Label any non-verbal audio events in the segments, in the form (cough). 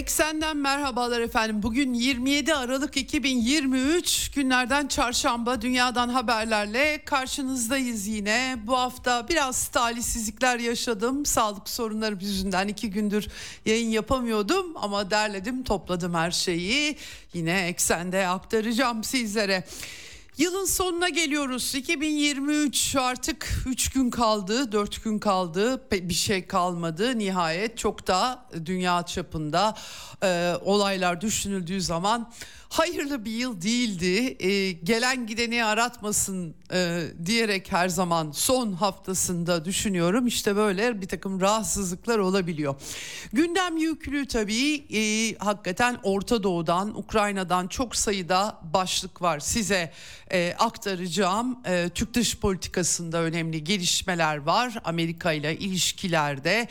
Eksenden merhabalar efendim. Bugün 27 Aralık 2023 günlerden çarşamba dünyadan haberlerle karşınızdayız yine. Bu hafta biraz talihsizlikler yaşadım. Sağlık sorunları yüzünden iki gündür yayın yapamıyordum ama derledim topladım her şeyi. Yine eksende aktaracağım sizlere. Yılın sonuna geliyoruz. 2023 artık 3 gün kaldı, 4 gün kaldı. Bir şey kalmadı. Nihayet çok da dünya çapında e, olaylar düşünüldüğü zaman hayırlı bir yıl değildi. E, gelen gideni aratmasın e, diyerek her zaman son haftasında düşünüyorum. İşte böyle bir takım rahatsızlıklar olabiliyor. Gündem yüklü tabii e, hakikaten Orta Doğu'dan, Ukrayna'dan çok sayıda başlık var. Size e, aktaracağım. E, Türk dış politikasında önemli gelişmeler var. Amerika ile ilişkilerde.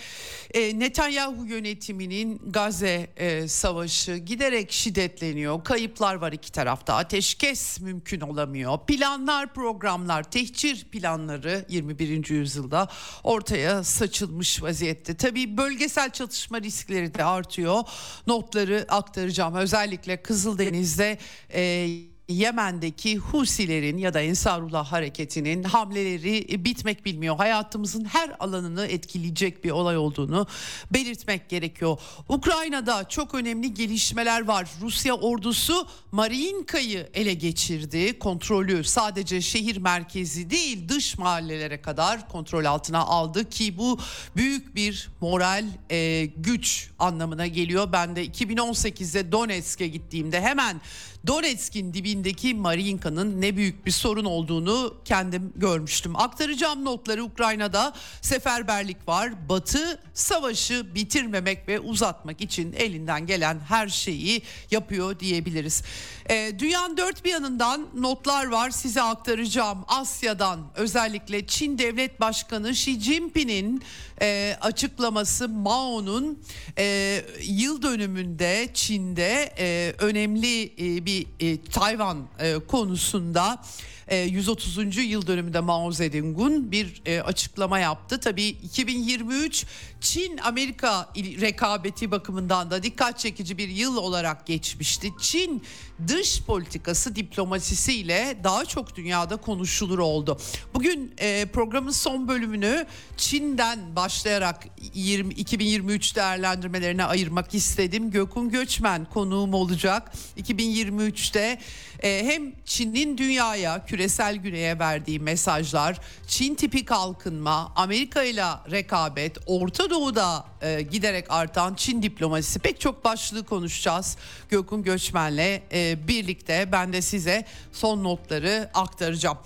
E, Netanyahu yönetiminin Gazze e, savaşı giderek şiddetleniyor. Kayıplar var iki tarafta. Ateşkes mümkün olamıyor. Planlar, programlar, tehcir planları 21. yüzyılda ortaya saçılmış vaziyette. Tabii bölgesel çatışma riskleri de artıyor. Notları aktaracağım. Özellikle Kızıldeniz'de e, Yemen'deki Husilerin ya da Ensarullah hareketinin hamleleri bitmek bilmiyor. Hayatımızın her alanını etkileyecek bir olay olduğunu belirtmek gerekiyor. Ukrayna'da çok önemli gelişmeler var. Rusya ordusu Mariinka'yı ele geçirdi. Kontrolü sadece şehir merkezi değil dış mahallelere kadar kontrol altına aldı ki bu büyük bir moral e, güç anlamına geliyor. Ben de 2018'de Donetsk'e gittiğimde hemen Donetsk'in dibindeki Mariinka'nın ne büyük bir sorun olduğunu kendim görmüştüm. Aktaracağım notları Ukrayna'da seferberlik var. Batı savaşı bitirmemek ve uzatmak için elinden gelen her şeyi yapıyor diyebiliriz. E, dünyanın dört bir yanından notlar var size aktaracağım. Asya'dan özellikle Çin Devlet Başkanı Xi Jinping'in e, açıklaması Mao'nun e, yıl dönümünde Çin'de e, önemli e, bir e, Tayvan e, konusunda 130. E, yıl dönümünde Mao Zedong'un bir e, açıklama yaptı. Tabii 2023 Çin-Amerika rekabeti bakımından da dikkat çekici bir yıl olarak geçmişti. Çin dış politikası diplomasisiyle daha çok dünyada konuşulur oldu. Bugün e, programın son bölümünü Çin'den başlayarak 20, 2023 değerlendirmelerine ayırmak istedim. Gökün Göçmen konuğum olacak. 2023'te e, hem Çin'in dünyaya, küresel güneye verdiği mesajlar, Çin tipi kalkınma, Amerika ile rekabet, Orta Doğu'da e, giderek artan Çin diplomasisi pek çok başlığı konuşacağız. Gökün Göçmen'le e, birlikte ben de size son notları aktaracağım.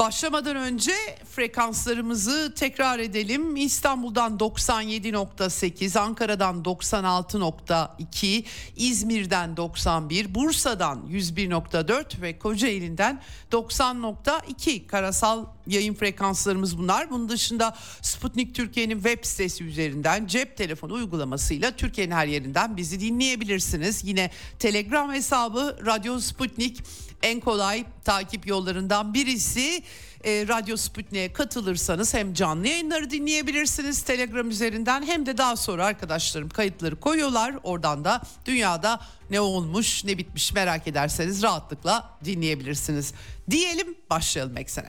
Başlamadan önce frekanslarımızı tekrar edelim. İstanbul'dan 97.8, Ankara'dan 96.2, İzmir'den 91, Bursa'dan 101.4 ve Kocaeli'nden 90.2 karasal yayın frekanslarımız bunlar. Bunun dışında Sputnik Türkiye'nin web sitesi üzerinden cep telefonu uygulamasıyla Türkiye'nin her yerinden bizi dinleyebilirsiniz. Yine Telegram hesabı Radyo Sputnik en kolay takip yollarından birisi. E, Radyo Sputnik'e katılırsanız hem canlı yayınları dinleyebilirsiniz Telegram üzerinden hem de daha sonra arkadaşlarım kayıtları koyuyorlar. Oradan da dünyada ne olmuş ne bitmiş merak ederseniz rahatlıkla dinleyebilirsiniz. Diyelim başlayalım eksene.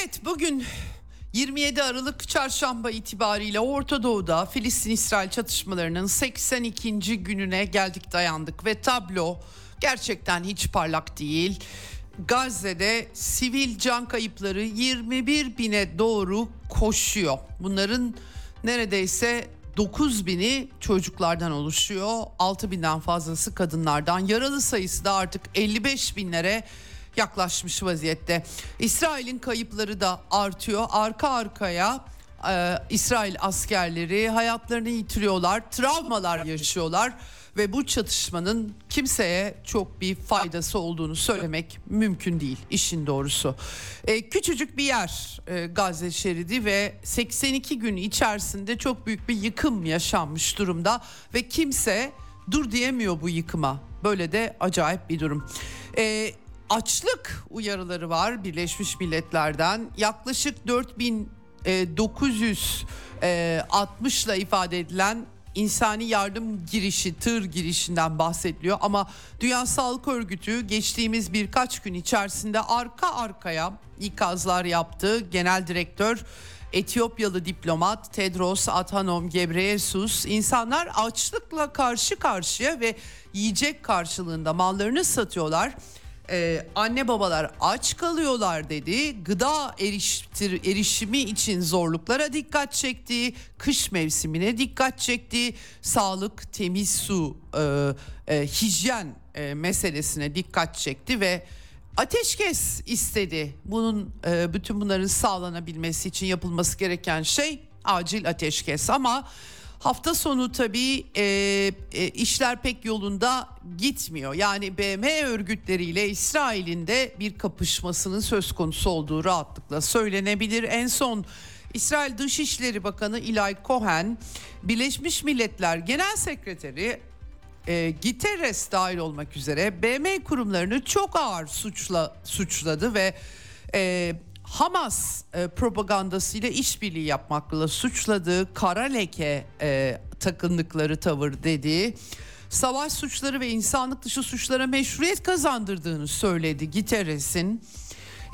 Evet bugün 27 Aralık çarşamba itibariyle Orta Doğu'da Filistin-İsrail çatışmalarının 82. gününe geldik dayandık ve tablo gerçekten hiç parlak değil. Gazze'de sivil can kayıpları 21 bine doğru koşuyor. Bunların neredeyse 9 bini çocuklardan oluşuyor. 6 binden fazlası kadınlardan. Yaralı sayısı da artık 55 binlere yaklaşmış vaziyette. İsrail'in kayıpları da artıyor. Arka arkaya e, İsrail askerleri hayatlarını yitiriyorlar, travmalar yaşıyorlar ve bu çatışmanın kimseye çok bir faydası olduğunu söylemek mümkün değil işin doğrusu. E, küçücük bir yer e, Gazze şeridi ve 82 gün içerisinde çok büyük bir yıkım yaşanmış durumda ve kimse dur diyemiyor bu yıkıma. Böyle de acayip bir durum. E, açlık uyarıları var Birleşmiş Milletler'den. Yaklaşık 4960 ile ifade edilen insani yardım girişi, tır girişinden bahsediliyor ama Dünya Sağlık Örgütü geçtiğimiz birkaç gün içerisinde arka arkaya ikazlar yaptı. Genel direktör Etiyopyalı diplomat Tedros Adhanom Ghebreyesus insanlar açlıkla karşı karşıya ve yiyecek karşılığında mallarını satıyorlar ee, anne babalar aç kalıyorlar dedi. Gıda eriştir, erişimi için zorluklara dikkat çekti. Kış mevsimine dikkat çekti. Sağlık, temiz su, e, e, hijyen e, meselesine dikkat çekti ve ateşkes istedi. Bunun e, bütün bunların sağlanabilmesi için yapılması gereken şey acil ateşkes ama Hafta sonu tabii e, e, işler pek yolunda gitmiyor. Yani BM örgütleriyle İsrail'in de bir kapışmasının söz konusu olduğu rahatlıkla söylenebilir. En son İsrail Dışişleri Bakanı Eli Cohen, Birleşmiş Milletler Genel Sekreteri e, Guterres dahil olmak üzere BM kurumlarını çok ağır suçla suçladı ve e, Hamas e, propagandasıyla işbirliği yapmakla suçladığı kara leke e, takındıkları tavır dediği savaş suçları ve insanlık dışı suçlara meşruiyet kazandırdığını söyledi Guterres'in.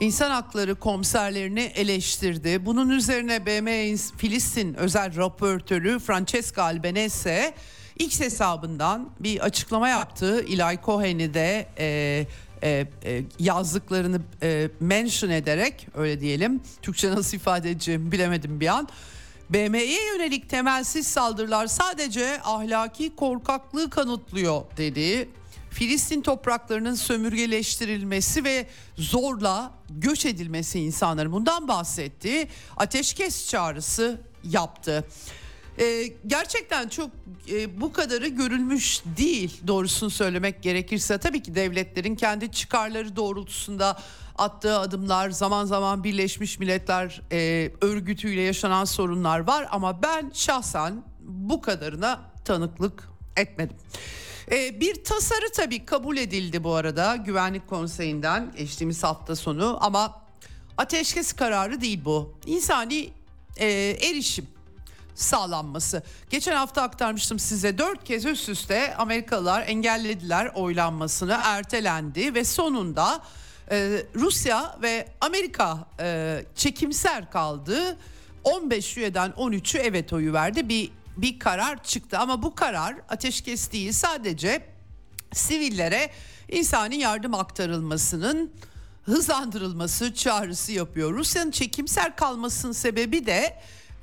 İnsan hakları komiserlerini eleştirdi. Bunun üzerine BM Filistin özel raportörü Francesca Albanese X hesabından bir açıklama yaptı. Eli Cohen'i de e, e, e, yazdıklarını e, mention ederek öyle diyelim Türkçe nasıl ifade edeceğimi bilemedim bir an. BM'ye yönelik temelsiz saldırılar sadece ahlaki korkaklığı kanıtlıyor dedi. Filistin topraklarının sömürgeleştirilmesi ve zorla göç edilmesi insanların bundan bahsetti. Ateşkes çağrısı yaptı. Ee, gerçekten çok e, bu kadarı görülmüş değil doğrusunu söylemek gerekirse. Tabii ki devletlerin kendi çıkarları doğrultusunda attığı adımlar zaman zaman Birleşmiş Milletler e, örgütüyle yaşanan sorunlar var ama ben şahsen bu kadarına tanıklık etmedim. E, bir tasarı tabii kabul edildi bu arada Güvenlik Konseyi'nden geçtiğimiz hafta sonu ama ateşkes kararı değil bu. İnsani e, erişim sağlanması. Geçen hafta aktarmıştım size dört kez üst üste Amerikalılar engellediler oylanmasını ertelendi ve sonunda e, Rusya ve Amerika e, çekimser kaldı. 15 üyeden 13'ü evet oyu verdi. Bir bir karar çıktı ama bu karar ateşkes değil sadece sivillere insani yardım aktarılmasının hızlandırılması çağrısı yapıyor. Rusya'nın çekimser kalmasının sebebi de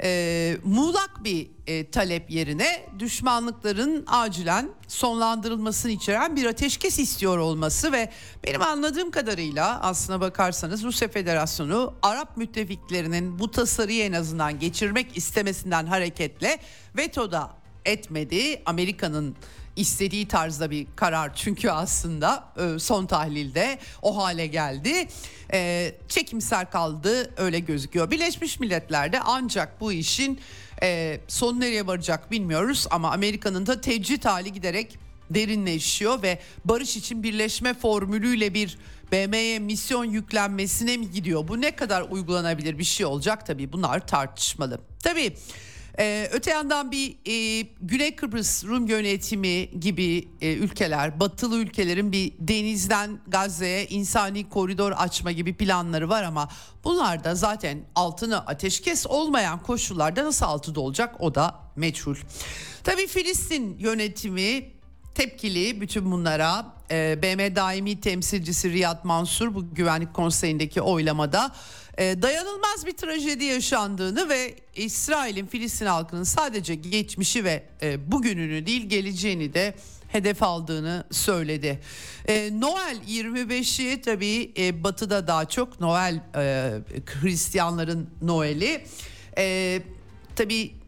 e, muğlak bir e, talep yerine düşmanlıkların acilen sonlandırılmasını içeren bir ateşkes istiyor olması ve benim anladığım kadarıyla aslına bakarsanız Rusya Federasyonu Arap müttefiklerinin bu tasarıyı en azından geçirmek istemesinden hareketle vetoda etmedi. Amerika'nın istediği tarzda bir karar çünkü aslında e, son tahlilde o hale geldi. E, çekimser kaldı öyle gözüküyor. Birleşmiş Milletler'de ancak bu işin e, sonu nereye varacak bilmiyoruz ama Amerika'nın da tecrit hali giderek derinleşiyor ve barış için birleşme formülüyle bir BM'ye misyon yüklenmesine mi gidiyor? Bu ne kadar uygulanabilir bir şey olacak tabii bunlar tartışmalı. Tabii Ee, öte yandan bir e, Güney Kıbrıs Rum yönetimi gibi e, ülkeler, batılı ülkelerin bir denizden Gazze'ye insani koridor açma gibi planları var ama bunlar da zaten altını ateşkes olmayan koşullarda nasıl altıda olacak o da meçhul. Tabii Filistin yönetimi tepkili bütün bunlara. E, BM daimi temsilcisi Riyad Mansur bu güvenlik konseyindeki oylamada e, dayanılmaz bir trajedi yaşandığını ve İsrail'in Filistin halkının sadece geçmişi ve e, bugününü değil geleceğini de hedef aldığını söyledi. E, Noel 25'i tabii e, batıda daha çok Noel e, Hristiyanların Noel'i. E, tabii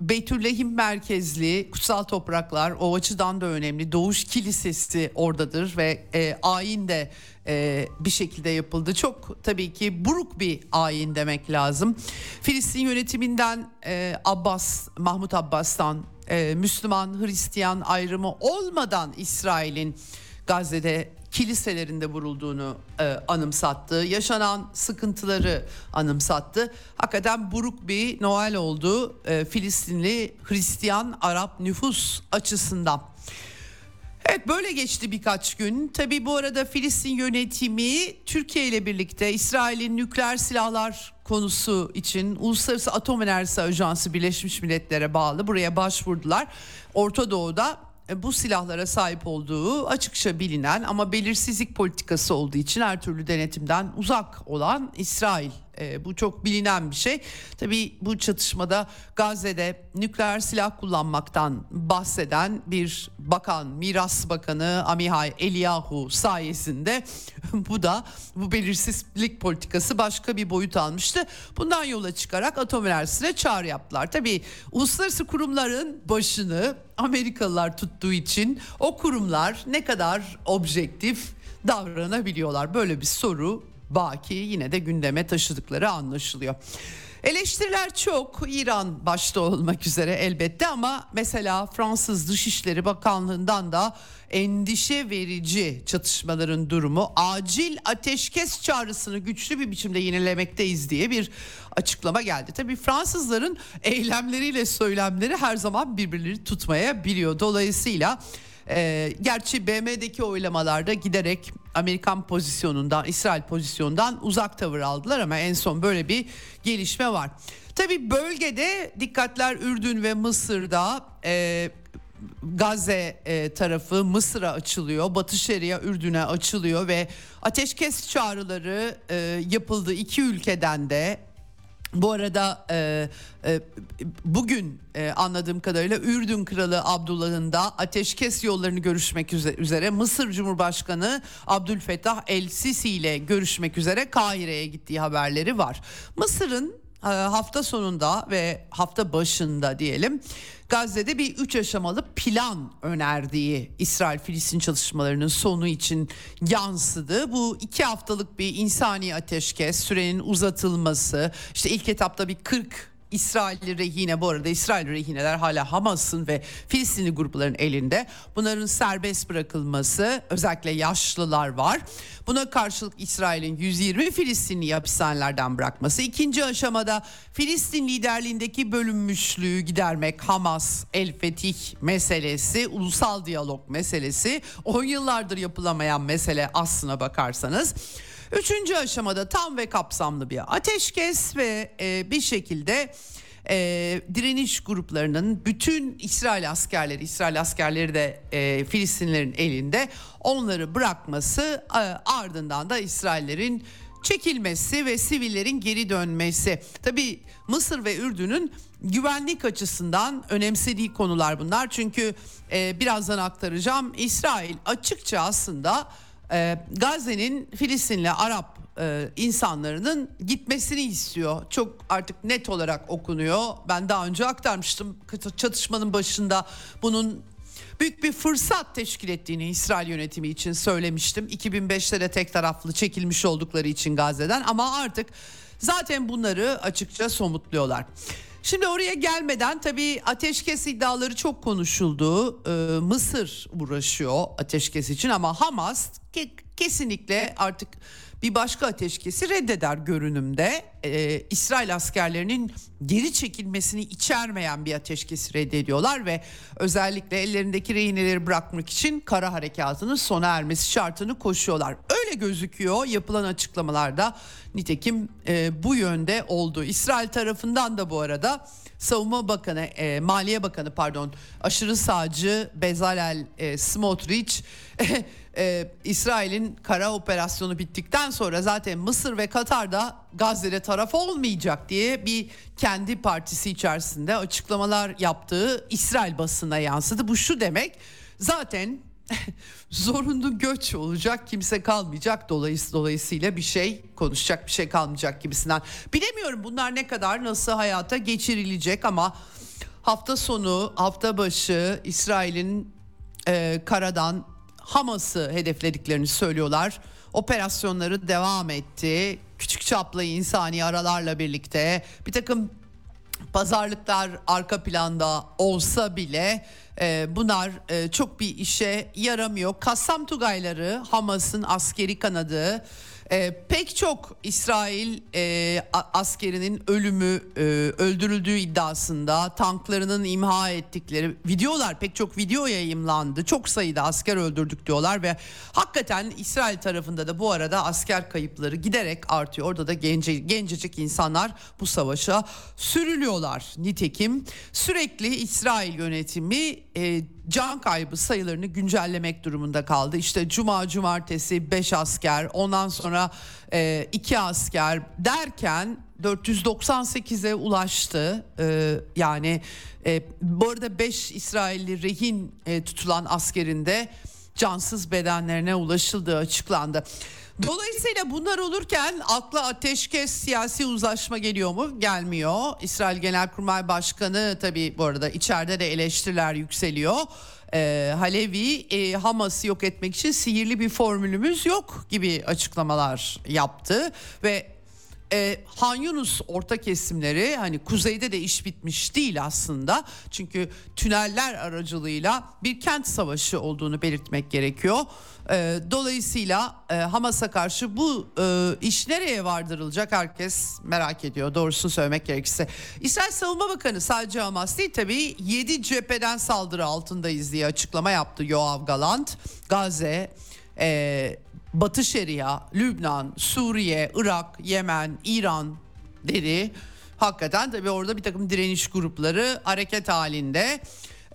Beytüllehim merkezli kutsal topraklar o açıdan da önemli. Doğuş Kilisesi oradadır ve e, ayin de e, bir şekilde yapıldı. Çok tabii ki buruk bir ayin demek lazım. Filistin yönetiminden e, Abbas, Mahmut Abbas'tan e, Müslüman Hristiyan ayrımı olmadan İsrail'in Gazze'de kiliselerinde vurulduğunu e, anımsattı. Yaşanan sıkıntıları anımsattı. Hakikaten buruk bir Noel oldu e, Filistinli Hristiyan Arap nüfus açısından. Evet böyle geçti birkaç gün. Tabi bu arada Filistin yönetimi Türkiye ile birlikte İsrail'in nükleer silahlar konusu için Uluslararası Atom Enerjisi Ajansı Birleşmiş Milletler'e bağlı buraya başvurdular. Orta Doğu'da e, bu silahlara sahip olduğu açıkça bilinen ama belirsizlik politikası olduğu için her türlü denetimden uzak olan İsrail e, bu çok bilinen bir şey. Tabii bu çatışmada Gazze'de nükleer silah kullanmaktan bahseden bir bakan, miras bakanı Amihai Eliyahu sayesinde (laughs) bu da bu belirsizlik politikası başka bir boyut almıştı. Bundan yola çıkarak atom enerjisine çağrı yaptılar. Tabii uluslararası kurumların başını Amerikalılar tuttuğu için o kurumlar ne kadar objektif davranabiliyorlar? Böyle bir soru baki yine de gündeme taşıdıkları anlaşılıyor. Eleştiriler çok İran başta olmak üzere elbette ama mesela Fransız Dışişleri Bakanlığı'ndan da endişe verici çatışmaların durumu acil ateşkes çağrısını güçlü bir biçimde yenilemekteyiz diye bir açıklama geldi. Tabii Fransızların eylemleriyle söylemleri her zaman birbirleri tutmaya biliyor. Dolayısıyla e, gerçi BM'deki oylamalarda giderek Amerikan pozisyonundan, İsrail pozisyonundan uzak tavır aldılar ama en son böyle bir gelişme var. Tabi bölgede dikkatler Ürdün ve Mısır'da e, Gazze e, tarafı Mısır'a açılıyor, Batı Şeria Ürdün'e açılıyor ve ateşkes çağrıları e, yapıldı iki ülkeden de bu arada e, e, bugün e, anladığım kadarıyla Ürdün Kralı Abdullah'ın da ateşkes yollarını görüşmek üzere Mısır Cumhurbaşkanı Abdülfettah El Sisi ile görüşmek üzere Kahire'ye gittiği haberleri var. Mısır'ın hafta sonunda ve hafta başında diyelim Gazze'de bir üç aşamalı plan önerdiği İsrail-Filistin çalışmalarının sonu için yansıdı. Bu iki haftalık bir insani ateşkes sürenin uzatılması işte ilk etapta bir 40 İsrailli rehine bu arada İsrail rehineler hala Hamas'ın ve Filistinli grupların elinde. Bunların serbest bırakılması özellikle yaşlılar var. Buna karşılık İsrail'in 120 Filistinli hapishanelerden bırakması. İkinci aşamada Filistin liderliğindeki bölünmüşlüğü gidermek Hamas, El Fetih meselesi, ulusal diyalog meselesi. 10 yıllardır yapılamayan mesele aslına bakarsanız. Üçüncü aşamada tam ve kapsamlı bir ateşkes ve e, bir şekilde e, direniş gruplarının bütün İsrail askerleri, İsrail askerleri de e, Filistinlerin elinde onları bırakması e, ardından da İsraillerin çekilmesi ve sivillerin geri dönmesi. Tabi Mısır ve Ürdün'ün güvenlik açısından önemsediği konular bunlar. Çünkü e, birazdan aktaracağım İsrail açıkça aslında e, Gazze'nin Filistinli Arap e, insanlarının gitmesini istiyor. Çok artık net olarak okunuyor. Ben daha önce aktarmıştım çatışmanın başında bunun büyük bir fırsat teşkil ettiğini İsrail yönetimi için söylemiştim. 2005'te de tek taraflı çekilmiş oldukları için Gazze'den ama artık zaten bunları açıkça somutluyorlar. Şimdi oraya gelmeden tabii ateşkes iddiaları çok konuşuldu. Ee, Mısır uğraşıyor ateşkes için ama Hamas ke- kesinlikle artık bir başka ateşkesi reddeder görünümde. e, İsrail askerlerinin geri çekilmesini içermeyen bir ateşkesi reddediyorlar ve özellikle ellerindeki rehineleri bırakmak için kara harekatının sona ermesi şartını koşuyorlar. Öyle gözüküyor yapılan açıklamalarda nitekim e, bu yönde oldu. İsrail tarafından da bu arada Savunma Bakanı, e, Maliye Bakanı pardon, aşırı sağcı Bezalel e, Smotrich (laughs) e, İsrail'in kara operasyonu bittikten sonra zaten Mısır ve Katar'da Gazze'de taraf olmayacak diye bir kendi partisi içerisinde açıklamalar yaptığı İsrail basına yansıdı. Bu şu demek zaten (laughs) zorunlu göç olacak kimse kalmayacak dolayısıyla, dolayısıyla bir şey konuşacak bir şey kalmayacak gibisinden. Bilemiyorum bunlar ne kadar nasıl hayata geçirilecek ama hafta sonu hafta başı İsrail'in e, karadan Hamas'ı hedeflediklerini söylüyorlar. Operasyonları devam etti. Küçük çaplı insani aralarla birlikte bir takım pazarlıklar arka planda olsa bile e, bunlar e, çok bir işe yaramıyor. Kassam Tugayları Hamas'ın askeri kanadı e, pek çok İsrail e, askerinin ölümü e, öldürüldüğü iddiasında tanklarının imha ettikleri videolar pek çok video yayımlandı. Çok sayıda asker öldürdük diyorlar ve hakikaten İsrail tarafında da bu arada asker kayıpları giderek artıyor. Orada da gence, gencecik insanlar bu savaşa sürülüyorlar. Nitekim sürekli İsrail yönetimi e, can kaybı sayılarını güncellemek durumunda kaldı. İşte cuma cumartesi 5 asker ondan sonra 2 e, asker derken 498'e ulaştı. E, yani e, bu arada 5 İsrailli rehin e, tutulan askerinde cansız bedenlerine ulaşıldığı açıklandı. Dolayısıyla bunlar olurken akla ateşkes siyasi uzlaşma geliyor mu? Gelmiyor. İsrail Genelkurmay Başkanı tabii bu arada içeride de eleştiriler yükseliyor. Ee, Halevi e, Hamas'ı yok etmek için sihirli bir formülümüz yok gibi açıklamalar yaptı ve e, Han Yunus orta kesimleri hani kuzeyde de iş bitmiş değil aslında. Çünkü tüneller aracılığıyla bir kent savaşı olduğunu belirtmek gerekiyor. E, dolayısıyla e, Hamas'a karşı bu e, iş nereye vardırılacak herkes merak ediyor doğrusunu söylemek gerekirse. İsrail Savunma Bakanı sadece Hamas değil tabii 7 cepheden saldırı altındayız diye açıklama yaptı Yoav Galant. Gazze, e, Batı Şeria, Lübnan, Suriye, Irak, Yemen, İran dedi. Hakikaten tabii orada bir takım direniş grupları hareket halinde.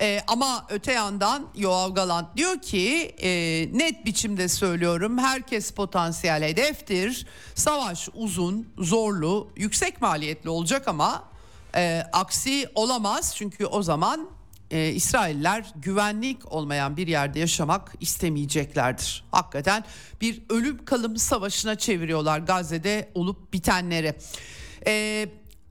Ee, ama öte yandan Yoav Galant diyor ki e, net biçimde söylüyorum herkes potansiyel hedeftir. Savaş uzun, zorlu, yüksek maliyetli olacak ama e, aksi olamaz çünkü o zaman e, İsrailler güvenlik olmayan bir yerde yaşamak istemeyeceklerdir. Hakikaten bir ölüm kalım savaşına çeviriyorlar Gazze'de olup bitenleri. E,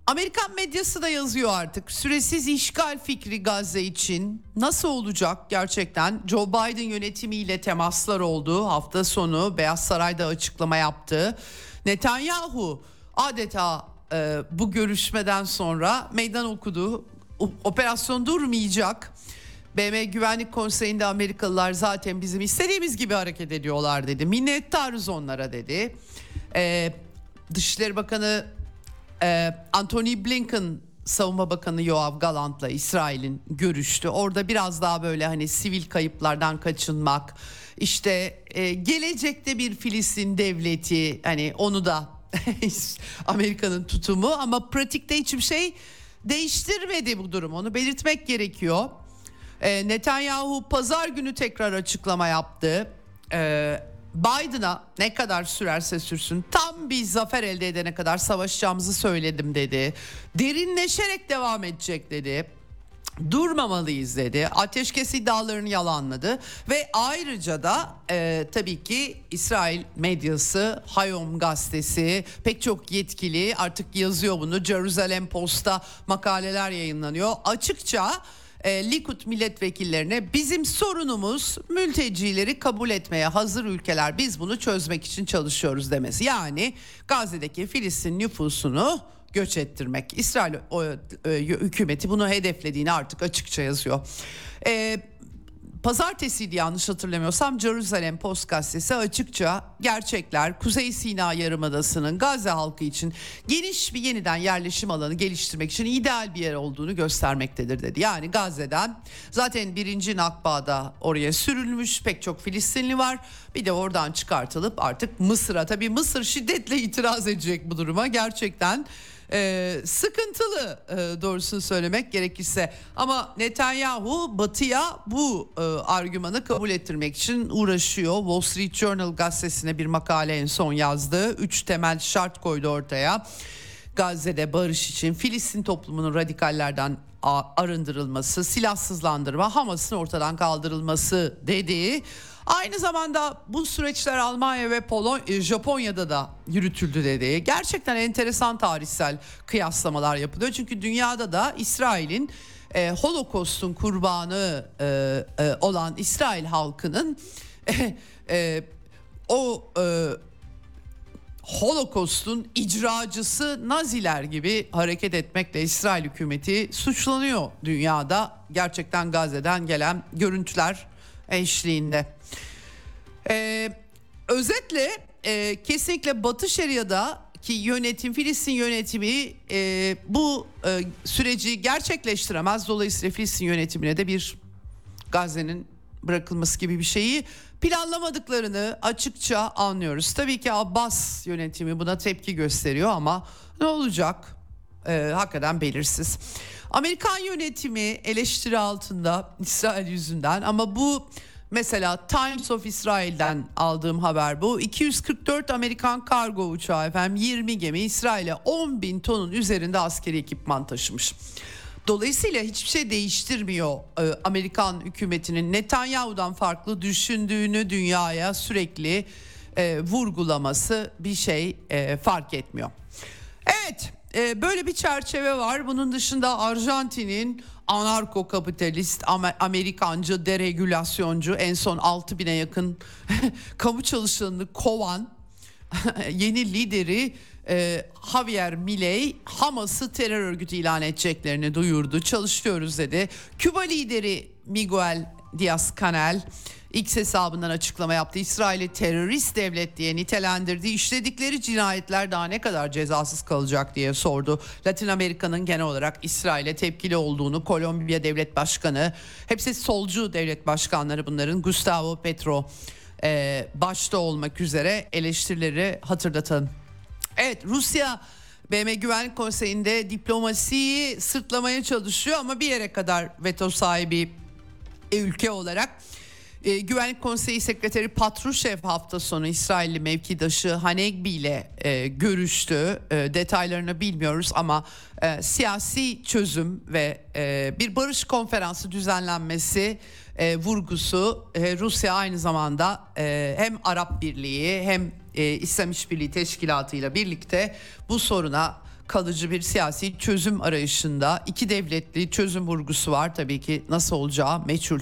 Amerikan medyası da yazıyor artık. Süresiz işgal fikri Gazze için nasıl olacak gerçekten? Joe Biden yönetimiyle temaslar oldu. Hafta sonu Beyaz Saray'da açıklama yaptı. Netanyahu adeta e, bu görüşmeden sonra meydan okudu operasyon durmayacak. BM Güvenlik Konseyi'nde Amerikalılar zaten bizim istediğimiz gibi hareket ediyorlar dedi. Minnettarız onlara dedi. Ee, Dışişleri Bakanı e, Anthony Blinken Savunma Bakanı Yoav Galant'la İsrail'in görüştü. Orada biraz daha böyle hani sivil kayıplardan kaçınmak, işte e, gelecekte bir Filistin devleti hani onu da (laughs) Amerika'nın tutumu ama pratikte hiçbir şey değiştirmedi bu durum onu belirtmek gerekiyor. E, Netanyahu pazar günü tekrar açıklama yaptı. E, Biden'a ne kadar sürerse sürsün tam bir zafer elde edene kadar savaşacağımızı söyledim dedi. Derinleşerek devam edecek dedi durmamalıyız dedi. Ateşkes iddialarını yalanladı ve ayrıca da e, tabii ki İsrail medyası, Hayom gazetesi pek çok yetkili artık yazıyor bunu. Jerusalem Post'ta makaleler yayınlanıyor. Açıkça e, Likud milletvekillerine bizim sorunumuz mültecileri kabul etmeye hazır ülkeler biz bunu çözmek için çalışıyoruz demesi. Yani Gazze'deki Filistin nüfusunu göç ettirmek. İsrail o, e, hükümeti bunu hedeflediğini artık açıkça yazıyor. E, pazartesiydi yanlış hatırlamıyorsam Jerusalem Post gazetesi açıkça gerçekler Kuzey Sina Yarımadası'nın Gazze halkı için geniş bir yeniden yerleşim alanı geliştirmek için ideal bir yer olduğunu göstermektedir dedi. Yani Gazze'den zaten birinci Nakba'da oraya sürülmüş pek çok Filistinli var. Bir de oradan çıkartılıp artık Mısır'a tabii Mısır şiddetle itiraz edecek bu duruma gerçekten e, sıkıntılı e, doğrusunu söylemek gerekirse. Ama Netanyahu batıya bu e, argümanı kabul ettirmek için uğraşıyor. Wall Street Journal gazetesine bir makale en son yazdı. Üç temel şart koydu ortaya. Gazze'de barış için Filistin toplumunun radikallerden arındırılması, silahsızlandırma, Hamas'ın ortadan kaldırılması dediği Aynı zamanda bu süreçler Almanya ve Polon e, Japonya'da da yürütüldü dedi. Gerçekten enteresan tarihsel kıyaslamalar yapılıyor. Çünkü dünyada da İsrail'in e, Holocaust'un kurbanı e, e, olan İsrail halkının e, e, o e, Holocaust'un icracısı Naziler gibi hareket etmekle İsrail hükümeti suçlanıyor dünyada. Gerçekten Gazze'den gelen görüntüler eşliğinde. Ee, özetle e, kesinlikle Batı Şeria'da ki yönetim Filistin yönetimi e, bu e, süreci gerçekleştiremez. Dolayısıyla Filistin yönetimine de bir Gazze'nin bırakılması gibi bir şeyi planlamadıklarını açıkça anlıyoruz. Tabii ki Abbas yönetimi buna tepki gösteriyor ama ne olacak? Ee, hakikaten belirsiz. Amerikan yönetimi eleştiri altında İsrail yüzünden ama bu Mesela Times of Israel'den aldığım haber bu. 244 Amerikan kargo uçağı efendim 20 gemi İsrail'e 10 bin tonun üzerinde askeri ekipman taşımış. Dolayısıyla hiçbir şey değiştirmiyor e, Amerikan hükümetinin Netanyahu'dan farklı düşündüğünü dünyaya sürekli e, vurgulaması bir şey e, fark etmiyor. Evet e, böyle bir çerçeve var. Bunun dışında Arjantin'in anarko kapitalist, Amerikancı, deregülasyoncu en son 6 bine yakın (laughs) kamu çalışanını kovan (laughs) yeni lideri e, Javier Milei Hamas'ı terör örgütü ilan edeceklerini duyurdu. Çalışıyoruz dedi. Küba lideri Miguel Diaz-Canel X hesabından açıklama yaptı. İsrail'i terörist devlet diye nitelendirdi. İşledikleri cinayetler daha ne kadar cezasız kalacak diye sordu. Latin Amerika'nın genel olarak İsrail'e tepkili olduğunu Kolombiya Devlet Başkanı, hepsi solcu devlet başkanları bunların Gustavo Petro e, başta olmak üzere eleştirileri hatırlatalım. Evet Rusya BM Güvenlik Konseyi'nde diplomasiyi sırtlamaya çalışıyor ama bir yere kadar veto sahibi ülke olarak e, Güvenlik Konseyi Sekreteri Patrushev hafta sonu İsrailli mevkidaşı Hanegbi ile e, görüştü. E, detaylarını bilmiyoruz ama e, siyasi çözüm ve e, bir barış konferansı düzenlenmesi e, vurgusu e, Rusya aynı zamanda e, hem Arap Birliği hem e, İslam İşbirliği Teşkilatı ile birlikte bu soruna kalıcı bir siyasi çözüm arayışında iki devletli çözüm vurgusu var tabii ki nasıl olacağı meçhul.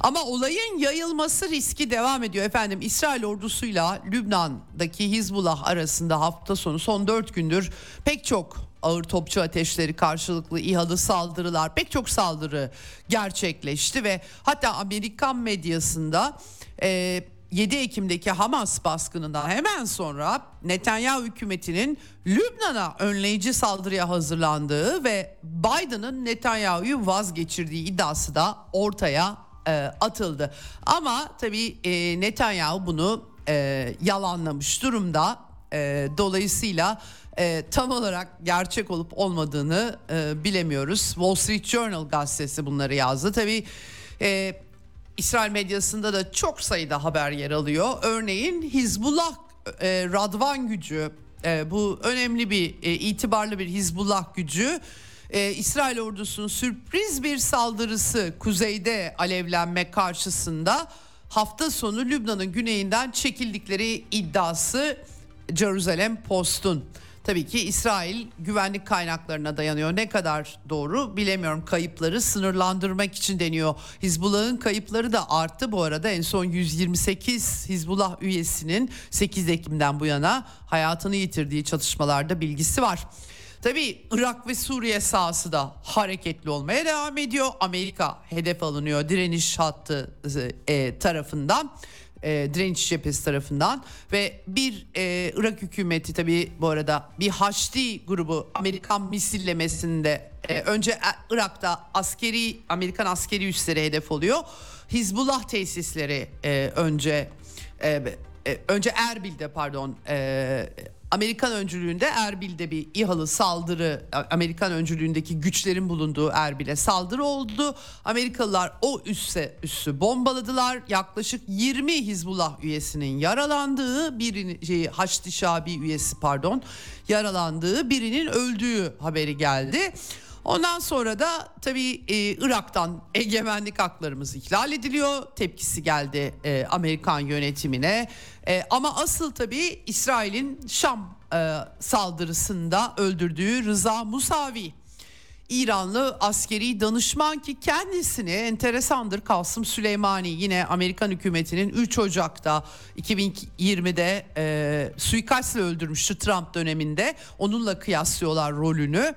Ama olayın yayılması riski devam ediyor efendim. İsrail ordusuyla Lübnan'daki Hizbullah arasında hafta sonu son dört gündür pek çok ağır topçu ateşleri karşılıklı İHA'lı saldırılar pek çok saldırı gerçekleşti ve hatta Amerikan medyasında e, 7 Ekim'deki Hamas baskınından hemen sonra Netanyahu hükümetinin Lübnan'a önleyici saldırıya hazırlandığı ve Biden'ın Netanyahu'yu vazgeçirdiği iddiası da ortaya e, atıldı. Ama tabii e, Netanyahu bunu e, yalanlamış durumda. E, dolayısıyla e, tam olarak gerçek olup olmadığını e, bilemiyoruz. Wall Street Journal gazetesi bunları yazdı. Tabii e, İsrail medyasında da çok sayıda haber yer alıyor. Örneğin Hizbullah e, Radvan gücü e, bu önemli bir e, itibarlı bir Hizbullah gücü. E, İsrail ordusunun sürpriz bir saldırısı kuzeyde alevlenme karşısında hafta sonu Lübnan'ın güneyinden çekildikleri iddiası Jerusalem Post'un. Tabii ki İsrail güvenlik kaynaklarına dayanıyor. Ne kadar doğru bilemiyorum. Kayıpları sınırlandırmak için deniyor. Hizbullah'ın kayıpları da arttı bu arada. En son 128 Hizbullah üyesinin 8 Ekim'den bu yana hayatını yitirdiği çatışmalarda bilgisi var. Tabii Irak ve Suriye sahası da hareketli olmaya devam ediyor. Amerika hedef alınıyor direniş hattı e, tarafından e, direniş cephesi tarafından ve bir e, Irak hükümeti tabii bu arada bir Haçlı grubu Amerikan misillemesinde e, önce e, Irak'ta askeri Amerikan askeri üsleri hedef oluyor. Hizbullah tesisleri e, önce e, e, önce Erbil'de pardon e, Amerikan öncülüğünde Erbil'de bir İHA'lı saldırı Amerikan öncülüğündeki güçlerin bulunduğu Erbil'e saldırı oldu. Amerikalılar o üsse üssü bombaladılar. Yaklaşık 20 Hizbullah üyesinin yaralandığı birini şey, Haçlı Şabi üyesi pardon yaralandığı birinin öldüğü haberi geldi. Ondan sonra da tabii e, Irak'tan egemenlik haklarımız ihlal ediliyor. Tepkisi geldi e, Amerikan yönetimine. E, ama asıl tabii İsrail'in Şam saldırısında öldürdüğü Rıza Musavi. İranlı askeri danışman ki kendisini enteresandır Kasım Süleymani yine Amerikan hükümetinin 3 Ocak'ta 2020'de e, suikastla öldürmüştü Trump döneminde. Onunla kıyaslıyorlar rolünü.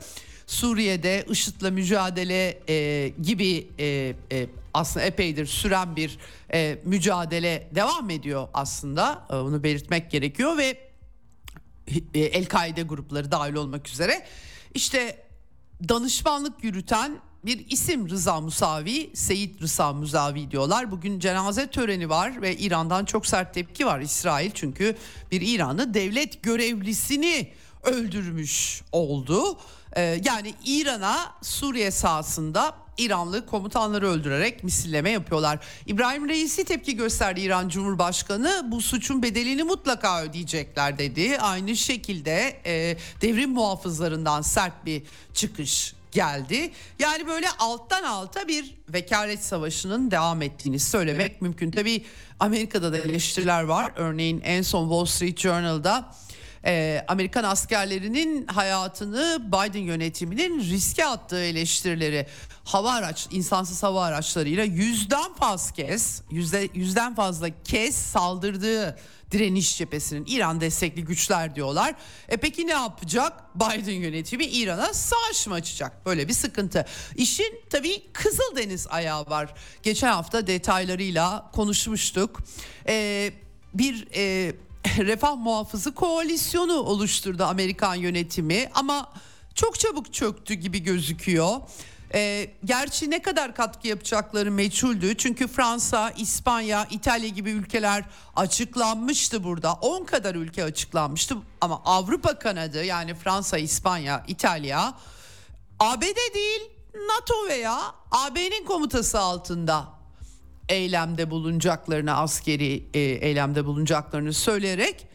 Suriye'de IŞİD'le mücadele e, gibi e, e, aslında epeydir süren bir e, mücadele devam ediyor aslında. E, onu belirtmek gerekiyor ve e, El-Kaide grupları dahil olmak üzere işte danışmanlık yürüten bir isim Rıza Musavi, Seyit Rıza Musavi diyorlar. Bugün cenaze töreni var ve İran'dan çok sert tepki var İsrail çünkü bir İranlı devlet görevlisini öldürmüş oldu. Ee, yani İran'a Suriye sahasında İranlı komutanları öldürerek misilleme yapıyorlar. İbrahim Reisi tepki gösterdi İran Cumhurbaşkanı bu suçun bedelini mutlaka ödeyecekler dedi. Aynı şekilde e, devrim muhafızlarından sert bir çıkış geldi. Yani böyle alttan alta bir vekalet savaşının devam ettiğini söylemek mümkün. Tabii Amerika'da da eleştiriler var. Örneğin en son Wall Street Journal'da e, Amerikan askerlerinin hayatını Biden yönetiminin riske attığı eleştirileri hava araç insansız hava araçlarıyla yüzden fazla kez yüzde yüzden fazla kez saldırdığı direniş cephesinin İran destekli güçler diyorlar. E peki ne yapacak? Biden yönetimi İran'a savaş mı açacak? Böyle bir sıkıntı. İşin tabii Kızıldeniz ayağı var. Geçen hafta detaylarıyla konuşmuştuk. Ee, bir e, (laughs) refah muhafızı koalisyonu oluşturdu Amerikan yönetimi ama çok çabuk çöktü gibi gözüküyor. E, gerçi ne kadar katkı yapacakları meçhuldü. Çünkü Fransa, İspanya, İtalya gibi ülkeler açıklanmıştı burada. 10 kadar ülke açıklanmıştı ama Avrupa kanadı yani Fransa, İspanya, İtalya ABD değil NATO veya AB'nin komutası altında eylemde bulunacaklarını askeri e, eylemde bulunacaklarını söyleyerek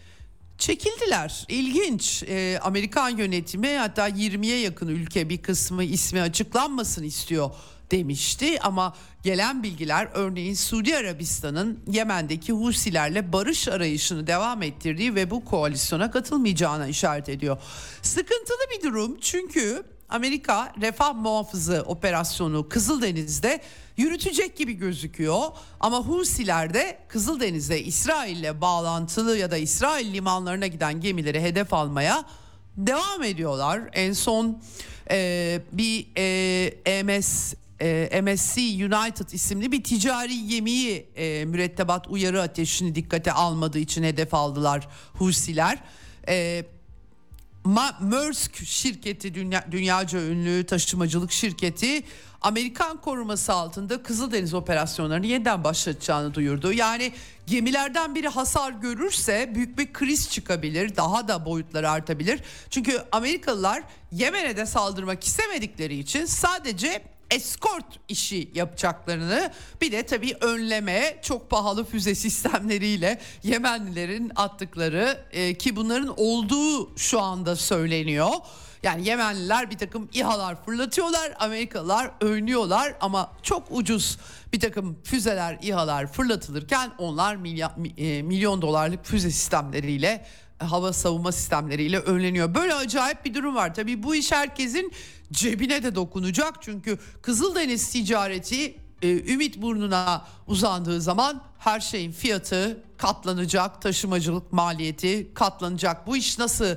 çekildiler. İlginç. E, Amerikan yönetimi hatta 20'ye yakın ülke bir kısmı ismi açıklanmasın istiyor demişti ama gelen bilgiler örneğin Suudi Arabistan'ın Yemen'deki Husilerle barış arayışını devam ettirdiği ve bu koalisyona katılmayacağına işaret ediyor. Sıkıntılı bir durum çünkü Amerika refah muhafızı operasyonu Kızıldeniz'de yürütecek gibi gözüküyor. Ama Husiler de Kızıldeniz'de İsrail'le bağlantılı ya da İsrail limanlarına giden gemileri hedef almaya devam ediyorlar. En son e, bir e, MS e, MSC United isimli bir ticari gemiyi e, mürettebat uyarı ateşini dikkate almadığı için hedef aldılar Husiler. E, Maersk şirketi dünya, dünyaca ünlü taşımacılık şirketi Amerikan koruması altında Kızıldeniz operasyonlarını yeniden başlatacağını duyurdu. Yani gemilerden biri hasar görürse büyük bir kriz çıkabilir, daha da boyutları artabilir. Çünkü Amerikalılar Yemen'e de saldırmak istemedikleri için sadece eskort işi yapacaklarını bir de tabii önleme çok pahalı füze (laughs) sistemleriyle Yemenlilerin attıkları e, ki bunların olduğu şu anda söyleniyor. Yani Yemenliler bir takım İHA'lar fırlatıyorlar, Amerikalılar önlüyorlar ama çok ucuz bir takım füzeler, İHA'lar fırlatılırken onlar milyon, e, milyon dolarlık füze sistemleriyle hava savunma sistemleriyle önleniyor. Böyle acayip bir durum var. Tabii bu iş herkesin cebine de dokunacak. Çünkü Kızıldeniz ticareti e, Ümit burnuna uzandığı zaman her şeyin fiyatı katlanacak, taşımacılık maliyeti katlanacak. Bu iş nasıl,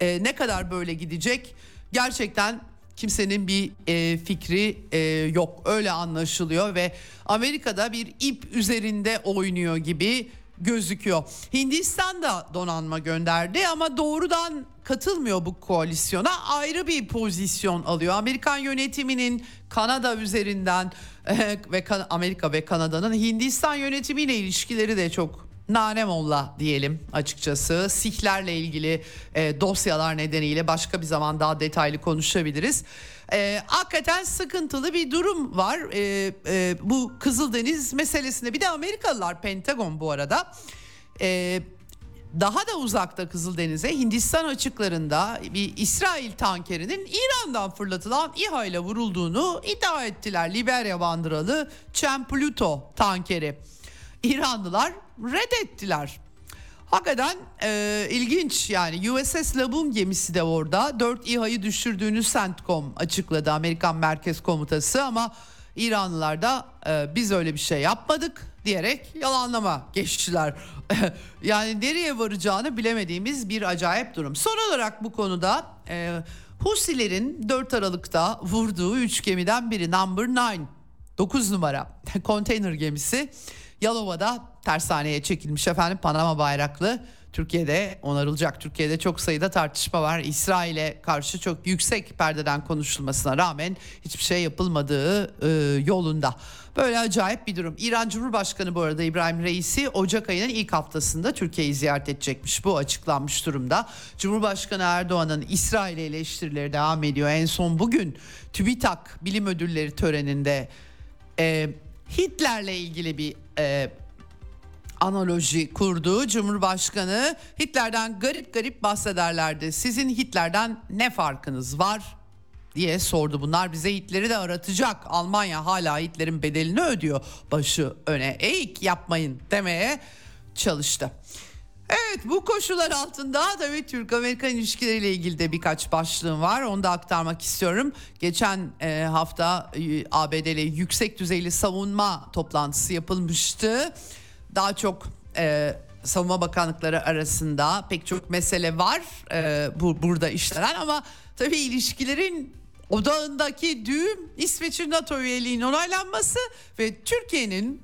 e, ne kadar böyle gidecek gerçekten kimsenin bir e, fikri e, yok öyle anlaşılıyor ve Amerika'da bir ip üzerinde oynuyor gibi gözüküyor. Hindistan da donanma gönderdi ama doğrudan katılmıyor bu koalisyona. Ayrı bir pozisyon alıyor. Amerikan yönetiminin Kanada üzerinden e, ve Amerika ve Kanada'nın Hindistan yönetimiyle ilişkileri de çok nanemolla diyelim açıkçası. Sihlerle ilgili e, dosyalar nedeniyle başka bir zaman daha detaylı konuşabiliriz. E, hakikaten sıkıntılı bir durum var e, e, bu Kızıldeniz meselesinde. Bir de Amerikalılar Pentagon bu arada... E, daha da uzakta Kızıldeniz'e Hindistan açıklarında bir İsrail tankerinin İran'dan fırlatılan İHA ile vurulduğunu iddia ettiler. Liberya bandıralı Cem Pluto tankeri. İranlılar reddettiler. Hakikaten e, ilginç yani USS Laboon gemisi de orada 4 İHA'yı düşürdüğünü CENTCOM açıkladı Amerikan Merkez Komutası ama İranlılar da e, biz öyle bir şey yapmadık diyerek yalanlama geçtiler. (laughs) yani nereye varacağını bilemediğimiz bir acayip durum. Son olarak bu konuda e, Husilerin 4 Aralık'ta vurduğu 3 gemiden biri Number 9 9 numara (laughs) konteyner gemisi Yalova'da tersaneye çekilmiş efendim Panama bayraklı. Türkiye'de onarılacak. Türkiye'de çok sayıda tartışma var. İsrail'e karşı çok yüksek perdeden konuşulmasına rağmen hiçbir şey yapılmadığı e, yolunda. Böyle acayip bir durum. İran Cumhurbaşkanı bu arada İbrahim Reisi Ocak ayının ilk haftasında Türkiye'yi ziyaret edecekmiş. Bu açıklanmış durumda. Cumhurbaşkanı Erdoğan'ın İsrail'e eleştirileri devam ediyor. En son bugün TÜBİTAK bilim ödülleri töreninde e, Hitler'le ilgili bir e, analoji kurdu. Cumhurbaşkanı Hitler'den garip garip bahsederlerdi. Sizin Hitler'den ne farkınız var? diye sordu. Bunlar bize Hitler'i de aratacak. Almanya hala Hitler'in bedelini ödüyor. Başı öne eğik yapmayın demeye çalıştı. Evet bu koşullar altında tabii Türk-Amerikan ilişkileriyle ilgili de birkaç başlığım var. Onu da aktarmak istiyorum. Geçen e, hafta e, ABD'li yüksek düzeyli savunma toplantısı yapılmıştı. Daha çok e, savunma bakanlıkları arasında pek çok mesele var e, bu burada işlenen ama tabii ilişkilerin odağındaki düğüm İsveç'in NATO üyeliğinin onaylanması ve Türkiye'nin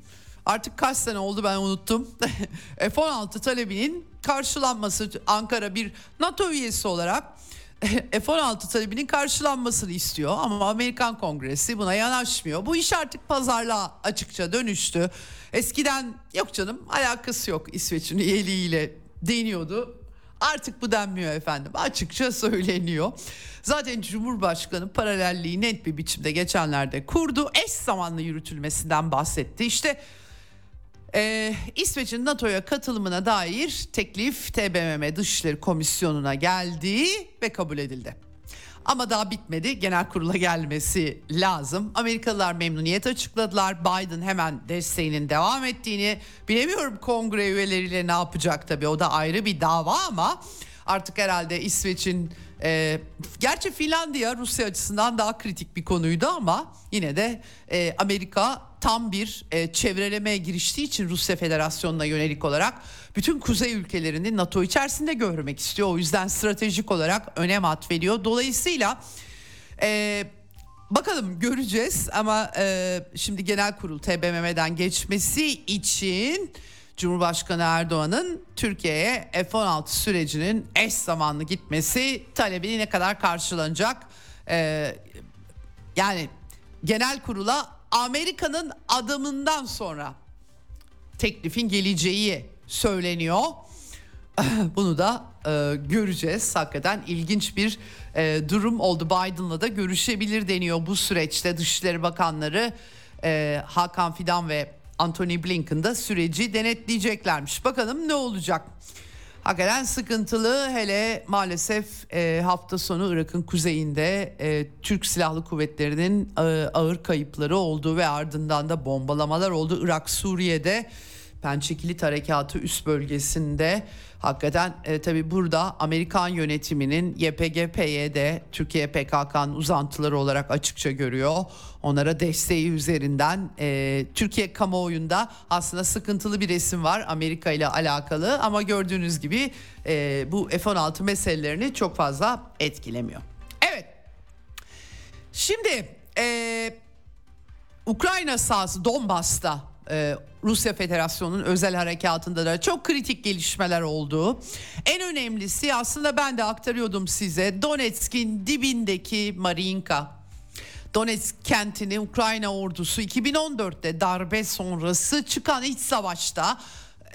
artık kaç sene oldu ben unuttum. (laughs) F-16 talebinin karşılanması Ankara bir NATO üyesi olarak (laughs) F-16 talebinin karşılanmasını istiyor ama Amerikan Kongresi buna yanaşmıyor. Bu iş artık pazarlığa açıkça dönüştü. Eskiden yok canım alakası yok İsveç'in üyeliğiyle deniyordu. Artık bu denmiyor efendim açıkça söyleniyor. Zaten Cumhurbaşkanı paralelliği net bir biçimde geçenlerde kurdu. Eş zamanlı yürütülmesinden bahsetti. İşte ee, İsveç'in NATO'ya katılımına dair teklif TBMM Dışişleri Komisyonu'na geldi ve kabul edildi. Ama daha bitmedi. Genel kurula gelmesi lazım. Amerikalılar memnuniyet açıkladılar. Biden hemen desteğinin devam ettiğini. Bilemiyorum kongre üyeleriyle ne yapacak tabii. O da ayrı bir dava ama artık herhalde İsveç'in e, gerçi Finlandiya Rusya açısından daha kritik bir konuydu ama yine de e, Amerika tam bir e, çevrelemeye giriştiği için Rusya Federasyonu'na yönelik olarak bütün kuzey ülkelerini NATO içerisinde görmek istiyor. O yüzden stratejik olarak önem atfediyor. Dolayısıyla e, bakalım göreceğiz ama e, şimdi genel kurul TBMM'den geçmesi için Cumhurbaşkanı Erdoğan'ın Türkiye'ye F-16 sürecinin eş zamanlı gitmesi talebini ne kadar karşılanacak? Ee, yani genel kurula Amerika'nın adımından sonra teklifin geleceği söyleniyor. (clears throat) Bunu da e, göreceğiz. Hakikaten ilginç bir e, durum oldu. Biden'la da görüşebilir deniyor bu süreçte. Dışişleri Bakanları e, Hakan Fidan ve Anthony Blinken da süreci denetleyeceklermiş. Bakalım ne olacak? Hakikaten sıkıntılı hele maalesef e, hafta sonu Irak'ın kuzeyinde e, Türk Silahlı Kuvvetleri'nin e, ağır kayıpları olduğu ve ardından da bombalamalar oldu. Irak Suriye'de Pençekilit Harekatı üst bölgesinde hakikaten e, tabi burada Amerikan yönetiminin YPG PYD Türkiye PKK'nın uzantıları olarak açıkça görüyor. Onlara desteği üzerinden e, Türkiye kamuoyunda aslında sıkıntılı bir resim var Amerika ile alakalı ama gördüğünüz gibi e, bu F-16 meselelerini çok fazla etkilemiyor. Evet Şimdi e, Ukrayna sahası Donbas'ta e, Rusya Federasyonu'nun özel harekatında da çok kritik gelişmeler oldu. En önemlisi aslında ben de aktarıyordum size Donetsk'in dibindeki Marinka. Donetsk kentini Ukrayna ordusu 2014'te darbe sonrası çıkan iç savaşta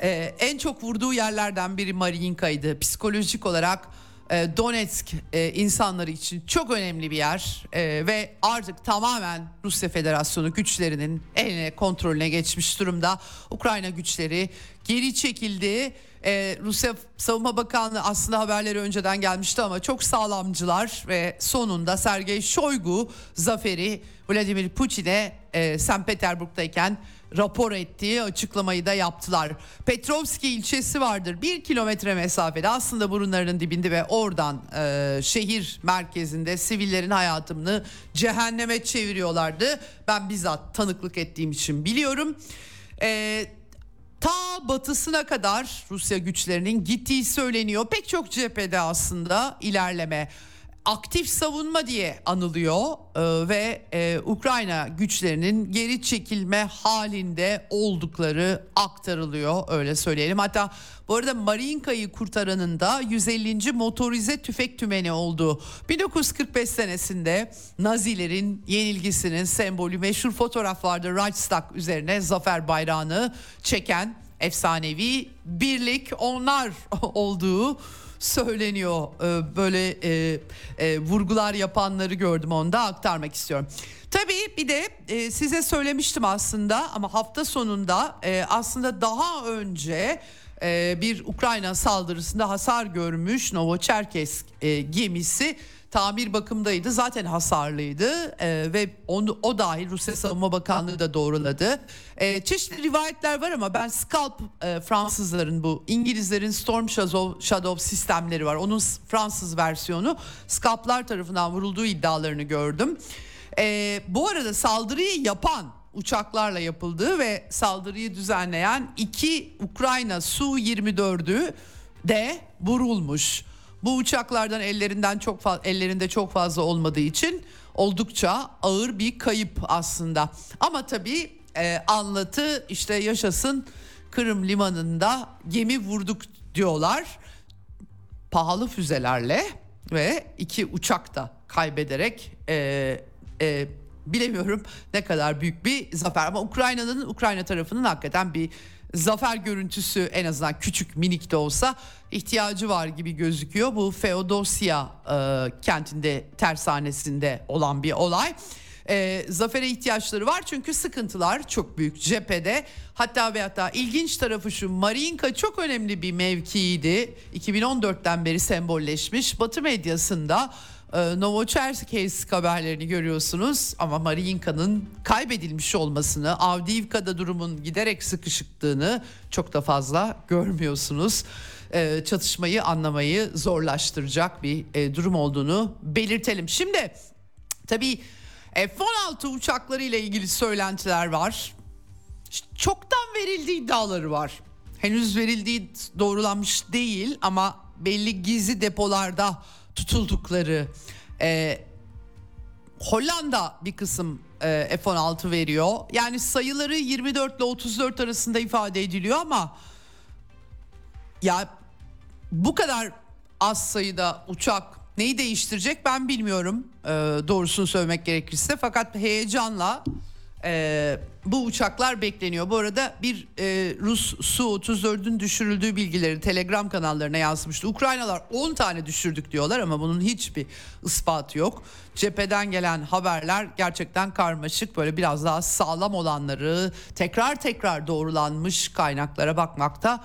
e, en çok vurduğu yerlerden biri Mariinka'ydı. Psikolojik olarak e, Donetsk e, insanları için çok önemli bir yer e, ve artık tamamen Rusya Federasyonu güçlerinin eline kontrolüne geçmiş durumda. Ukrayna güçleri geri çekildi. Rusya Savunma Bakanlığı aslında haberleri önceden gelmişti ama çok sağlamcılar ve sonunda Sergey Shoigu zaferi Vladimir Putin'e e, St. Petersburg'dayken rapor ettiği açıklamayı da yaptılar. Petrovski ilçesi vardır bir kilometre mesafede aslında burunlarının dibinde ve oradan e, şehir merkezinde sivillerin hayatını cehenneme çeviriyorlardı. Ben bizzat tanıklık ettiğim için biliyorum. E, ta batısına kadar Rusya güçlerinin gittiği söyleniyor. Pek çok cephede aslında ilerleme aktif savunma diye anılıyor ee, ve e, Ukrayna güçlerinin geri çekilme halinde oldukları aktarılıyor öyle söyleyelim. Hatta bu arada Mariinka'yı kurtaranın da 150. motorize tüfek tümeni olduğu 1945 senesinde Nazilerin yenilgisinin sembolü meşhur fotoğraf vardı Reichstag üzerine zafer bayrağını çeken efsanevi birlik onlar (laughs) olduğu söyleniyor. Ee, böyle e, e, vurgular yapanları gördüm onda aktarmak istiyorum. Tabii bir de e, size söylemiştim aslında ama hafta sonunda e, aslında daha önce e, bir Ukrayna saldırısında hasar görmüş Novocherkesk e, gemisi tamir bakımdaydı zaten hasarlıydı e, ve onu, o dahil Rusya Savunma Bakanlığı da doğruladı. E, çeşitli rivayetler var ama ben Scalp e, Fransızların bu İngilizlerin Storm Shadow, Shadow sistemleri var. Onun Fransız versiyonu Scalp'lar tarafından vurulduğu iddialarını gördüm. E, bu arada saldırıyı yapan uçaklarla yapıldığı ve saldırıyı düzenleyen iki Ukrayna Su-24'ü de vurulmuş. Bu uçaklardan ellerinden çok ellerinde çok fazla olmadığı için oldukça ağır bir kayıp aslında. Ama tabii e, anlatı işte yaşasın Kırım limanında gemi vurduk diyorlar. Pahalı füzelerle ve iki uçak da kaybederek e, e, bilemiyorum ne kadar büyük bir zafer ama Ukrayna'nın Ukrayna tarafının hakikaten bir zafer görüntüsü en azından küçük minik de olsa ihtiyacı var gibi gözüküyor. Bu Feodosya e, kentinde tersanesinde olan bir olay. E, zafere ihtiyaçları var çünkü sıkıntılar çok büyük cephede. Hatta ve hatta ilginç tarafı şu Marinka çok önemli bir mevkiydi. 2014'ten beri sembolleşmiş. Batı medyasında e, Novocherkassk haberlerini görüyorsunuz ama Mariinka'nın kaybedilmiş olmasını, Avdiivka'da durumun giderek sıkışıktığını çok da fazla görmüyorsunuz. E, çatışmayı anlamayı zorlaştıracak bir e, durum olduğunu belirtelim. Şimdi tabii F-16 uçakları ile ilgili söylentiler var. Çoktan verildiği iddiaları var. Henüz verildiği doğrulanmış değil ama belli gizli depolarda tutuldukları e, Hollanda bir kısım e, F-16 veriyor. Yani sayıları 24 ile 34 arasında ifade ediliyor ama ya bu kadar az sayıda uçak neyi değiştirecek ben bilmiyorum e, doğrusunu söylemek gerekirse. Fakat heyecanla e, bu uçaklar bekleniyor. Bu arada bir e, Rus Su-34'ün düşürüldüğü bilgileri Telegram kanallarına yansımıştı. Ukraynalar 10 tane düşürdük diyorlar ama bunun hiçbir ispatı yok. Cepheden gelen haberler gerçekten karmaşık. Böyle biraz daha sağlam olanları tekrar tekrar doğrulanmış kaynaklara bakmakta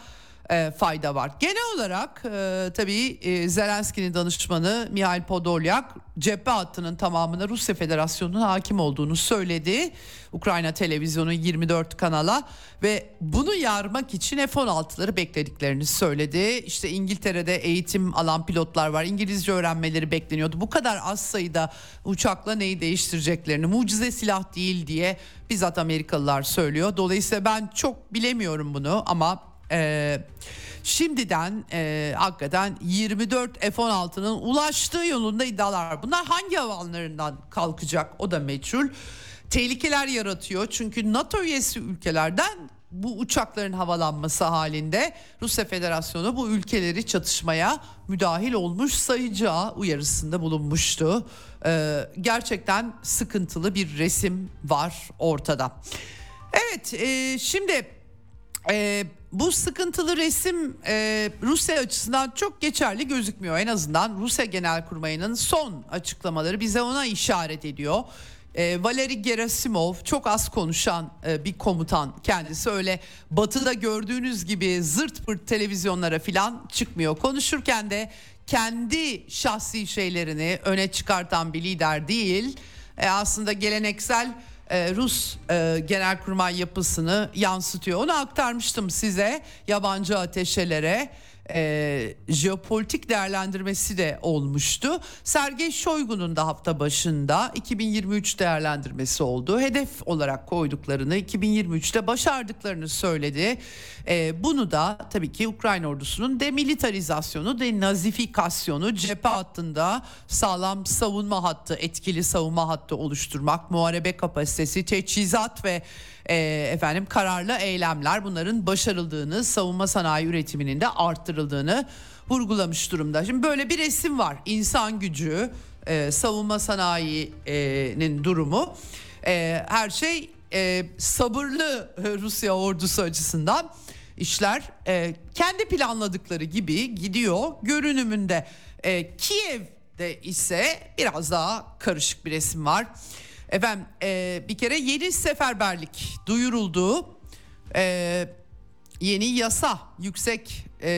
e, fayda var. Genel olarak e, tabii e, Zelenski'nin danışmanı Mihail Podolyak cephe hattının tamamına Rusya Federasyonu'nun hakim olduğunu söyledi. Ukrayna televizyonu 24 kanala ve bunu yarmak için F-16'ları beklediklerini söyledi. İşte İngiltere'de eğitim alan pilotlar var. İngilizce öğrenmeleri bekleniyordu. Bu kadar az sayıda uçakla neyi değiştireceklerini mucize silah değil diye bizzat Amerikalılar söylüyor. Dolayısıyla ben çok bilemiyorum bunu ama e, şimdiden e, hakikaten 24 F-16'nın ulaştığı yolunda iddialar. Bunlar hangi havanlarından kalkacak o da meçhul. Tehlikeler yaratıyor çünkü NATO üyesi ülkelerden bu uçakların havalanması halinde Rusya Federasyonu bu ülkeleri çatışmaya müdahil olmuş sayacağı uyarısında bulunmuştu. Ee, gerçekten sıkıntılı bir resim var ortada. Evet e, şimdi e, bu sıkıntılı resim e, Rusya açısından çok geçerli gözükmüyor. En azından Rusya Genelkurmayı'nın son açıklamaları bize ona işaret ediyor. E, Valeri Gerasimov çok az konuşan e, bir komutan kendisi öyle batıda gördüğünüz gibi zırt pırt televizyonlara falan çıkmıyor. Konuşurken de kendi şahsi şeylerini öne çıkartan bir lider değil. E, aslında geleneksel e, Rus e, genelkurmay yapısını yansıtıyor. Onu aktarmıştım size yabancı ateşelere e, jeopolitik değerlendirmesi de olmuştu. Sergey Shoigu'nun da hafta başında 2023 değerlendirmesi oldu. Hedef olarak koyduklarını 2023'te başardıklarını söyledi. E, bunu da tabii ki Ukrayna ordusunun demilitarizasyonu, denazifikasyonu, cephe hattında sağlam savunma hattı, etkili savunma hattı oluşturmak, muharebe kapasitesi, teçhizat ve e, efendim kararlı eylemler bunların başarıldığını, savunma sanayi üretiminin de arttırıldığını vurgulamış durumda. Şimdi böyle bir resim var. İnsan gücü, e, savunma sanayinin durumu, e, her şey e, sabırlı Rusya ordusu açısından işler kendi planladıkları gibi gidiyor görünümünde. Kiev'de ise biraz daha karışık bir resim var. Efendim e, bir kere yeni seferberlik duyuruldu. E, yeni yasa yüksek e,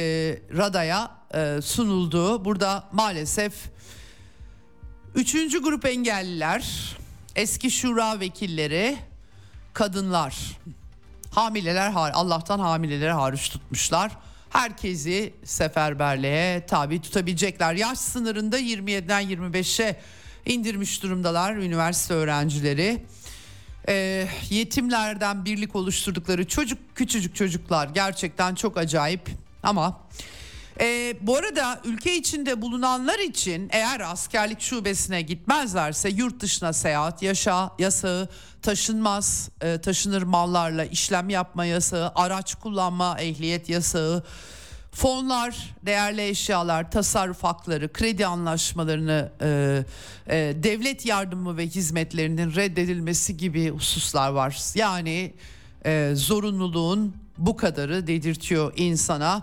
radaya e, sunuldu. Burada maalesef üçüncü grup engelliler, eski şura vekilleri, kadınlar, hamileler Allah'tan hamileleri hariç tutmuşlar. Herkesi seferberliğe tabi tutabilecekler. Yaş sınırında 27'den 25'e indirmiş durumdalar üniversite öğrencileri. E, yetimlerden birlik oluşturdukları çocuk küçücük çocuklar gerçekten çok acayip ama e, bu arada ülke içinde bulunanlar için eğer askerlik şubesine gitmezlerse yurt dışına seyahat yaşa yasağı taşınmaz e, taşınır mallarla işlem yapma yasağı araç kullanma ehliyet yasağı fonlar, değerli eşyalar, tasarruf hakları, kredi anlaşmalarını, e, e, devlet yardımı ve hizmetlerinin reddedilmesi gibi hususlar var. Yani e, zorunluluğun bu kadarı dedirtiyor insana.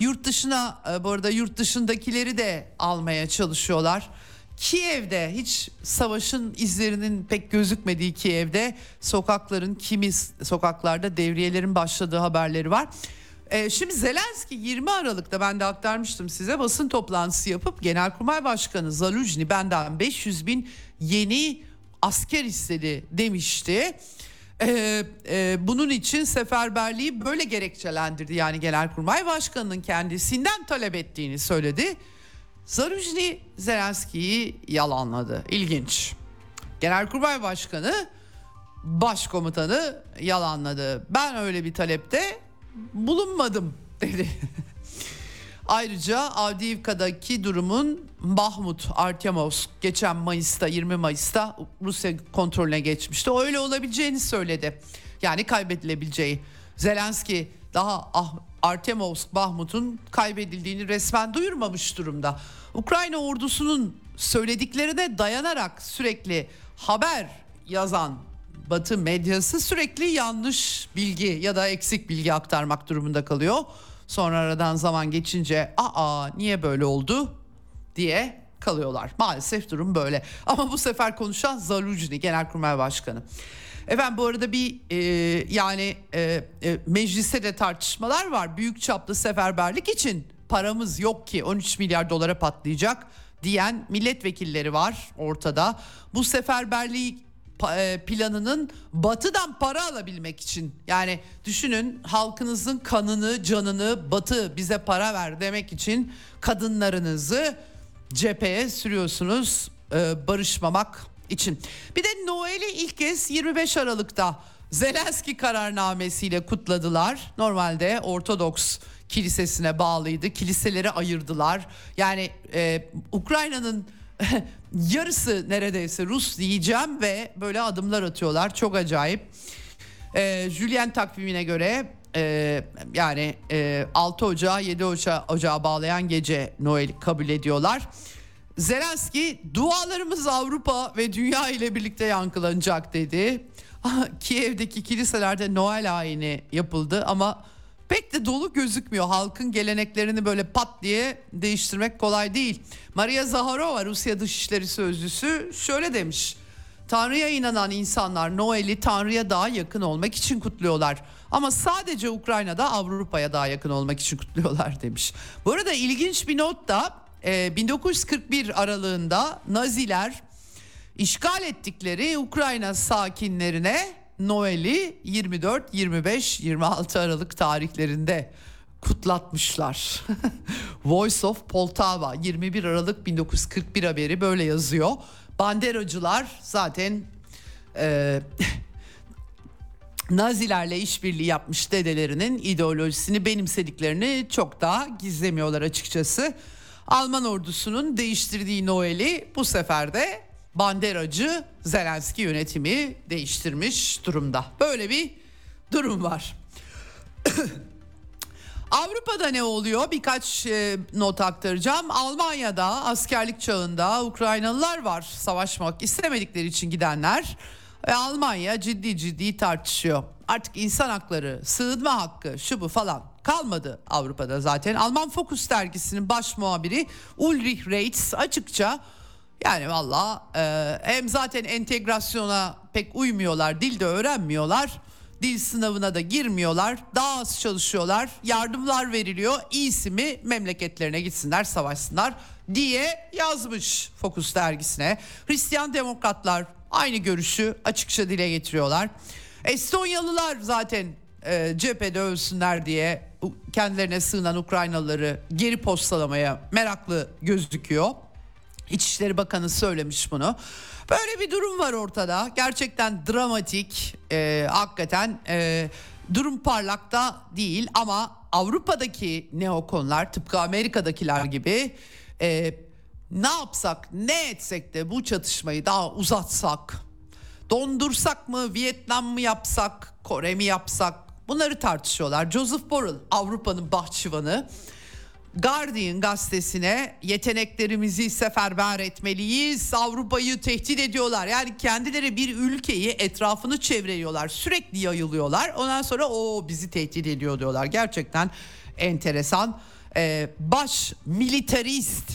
Yurt dışına e, bu arada yurt dışındakileri de almaya çalışıyorlar. Kiev'de hiç savaşın izlerinin pek gözükmediği Kiev'de sokakların kimi sokaklarda devriyelerin başladığı haberleri var. Ee, şimdi Zelenski 20 Aralık'ta ben de aktarmıştım size basın toplantısı yapıp Genelkurmay Başkanı Zaluzhny benden 500 bin yeni asker istedi demişti. Ee, e, bunun için seferberliği böyle gerekçelendirdi. Yani Genelkurmay Başkanı'nın kendisinden talep ettiğini söyledi. Zarujni Zelenski'yi yalanladı. İlginç. Genelkurmay Başkanı başkomutanı yalanladı. Ben öyle bir talepte bulunmadım (laughs) dedi. Ayrıca Avdiivka'daki durumun Bahmut, Artemovsk geçen Mayıs'ta 20 Mayıs'ta Rusya kontrolüne geçmişti. Öyle olabileceğini söyledi. Yani kaybedilebileceği. Zelenski daha ah, Artemovsk, Bahmut'un kaybedildiğini resmen duyurmamış durumda. Ukrayna ordusunun söylediklerine dayanarak sürekli haber yazan Batı medyası sürekli yanlış bilgi ya da eksik bilgi aktarmak durumunda kalıyor. Sonra aradan zaman geçince aa niye böyle oldu diye kalıyorlar. Maalesef durum böyle. Ama bu sefer konuşan Zaluzhny Genelkurmay Başkanı. Efendim bu arada bir e, yani e, e, mecliste de tartışmalar var. Büyük çaplı seferberlik için paramız yok ki 13 milyar dolara patlayacak diyen milletvekilleri var ortada. Bu seferberliği planının batıdan para alabilmek için yani düşünün halkınızın kanını canını batı bize para ver demek için kadınlarınızı cepheye sürüyorsunuz e, barışmamak için. Bir de Noel'i ilk kez 25 Aralık'ta Zelenski kararnamesiyle kutladılar. Normalde Ortodoks kilisesine bağlıydı. Kiliseleri ayırdılar. Yani e, Ukrayna'nın (laughs) yarısı neredeyse Rus diyeceğim ve böyle adımlar atıyorlar. Çok acayip. E, Julian takvimine göre e, yani e, 6 Ocağı 7 Ocağı, Ocağı bağlayan gece Noel kabul ediyorlar. Zelenski dualarımız Avrupa ve dünya ile birlikte yankılanacak dedi. (laughs) Kiev'deki kiliselerde Noel ayini yapıldı ama pek de dolu gözükmüyor. Halkın geleneklerini böyle pat diye değiştirmek kolay değil. Maria Zaharova Rusya Dışişleri Sözcüsü şöyle demiş. Tanrı'ya inanan insanlar Noel'i Tanrı'ya daha yakın olmak için kutluyorlar. Ama sadece Ukrayna'da Avrupa'ya daha yakın olmak için kutluyorlar demiş. Bu arada ilginç bir not da 1941 aralığında Naziler işgal ettikleri Ukrayna sakinlerine Noel'i 24, 25, 26 Aralık tarihlerinde kutlatmışlar. (laughs) Voice of Poltava 21 Aralık 1941 haberi böyle yazıyor. Banderacılar zaten e, (laughs) Nazilerle işbirliği yapmış dedelerinin ideolojisini benimsediklerini çok daha gizlemiyorlar açıkçası. Alman ordusunun değiştirdiği Noel'i bu sefer de banderacı Zelenski yönetimi değiştirmiş durumda. Böyle bir durum var. (coughs) Avrupa'da ne oluyor? Birkaç e, not aktaracağım. Almanya'da askerlik çağında Ukraynalılar var. Savaşmak istemedikleri için gidenler. Ve Almanya ciddi ciddi tartışıyor. Artık insan hakları, sığınma hakkı, şu bu falan kalmadı Avrupa'da zaten. Alman Focus dergisinin baş muhabiri Ulrich Reitz açıkça yani valla e, hem zaten entegrasyona pek uymuyorlar, dil de öğrenmiyorlar. Dil sınavına da girmiyorlar. Daha az çalışıyorlar. Yardımlar veriliyor. İyisi mi memleketlerine gitsinler, savaşsınlar diye yazmış Focus dergisine. Hristiyan demokratlar aynı görüşü açıkça dile getiriyorlar. Estonyalılar zaten e, cephede ölsünler diye kendilerine sığınan Ukraynalıları geri postalamaya meraklı gözüküyor. İçişleri Bakanı söylemiş bunu. Böyle bir durum var ortada. Gerçekten dramatik. E, hakikaten e, durum parlakta değil ama Avrupa'daki neokonlar tıpkı Amerika'dakiler gibi e, ne yapsak ne etsek de bu çatışmayı daha uzatsak dondursak mı Vietnam mı yapsak Kore mi yapsak bunları tartışıyorlar. Joseph Borrell Avrupa'nın bahçıvanı Guardian gazetesine yeteneklerimizi seferber etmeliyiz. Avrupa'yı tehdit ediyorlar. Yani kendileri bir ülkeyi etrafını çevreliyorlar. Sürekli yayılıyorlar. Ondan sonra o bizi tehdit ediyor diyorlar. Gerçekten enteresan. Ee, baş militarist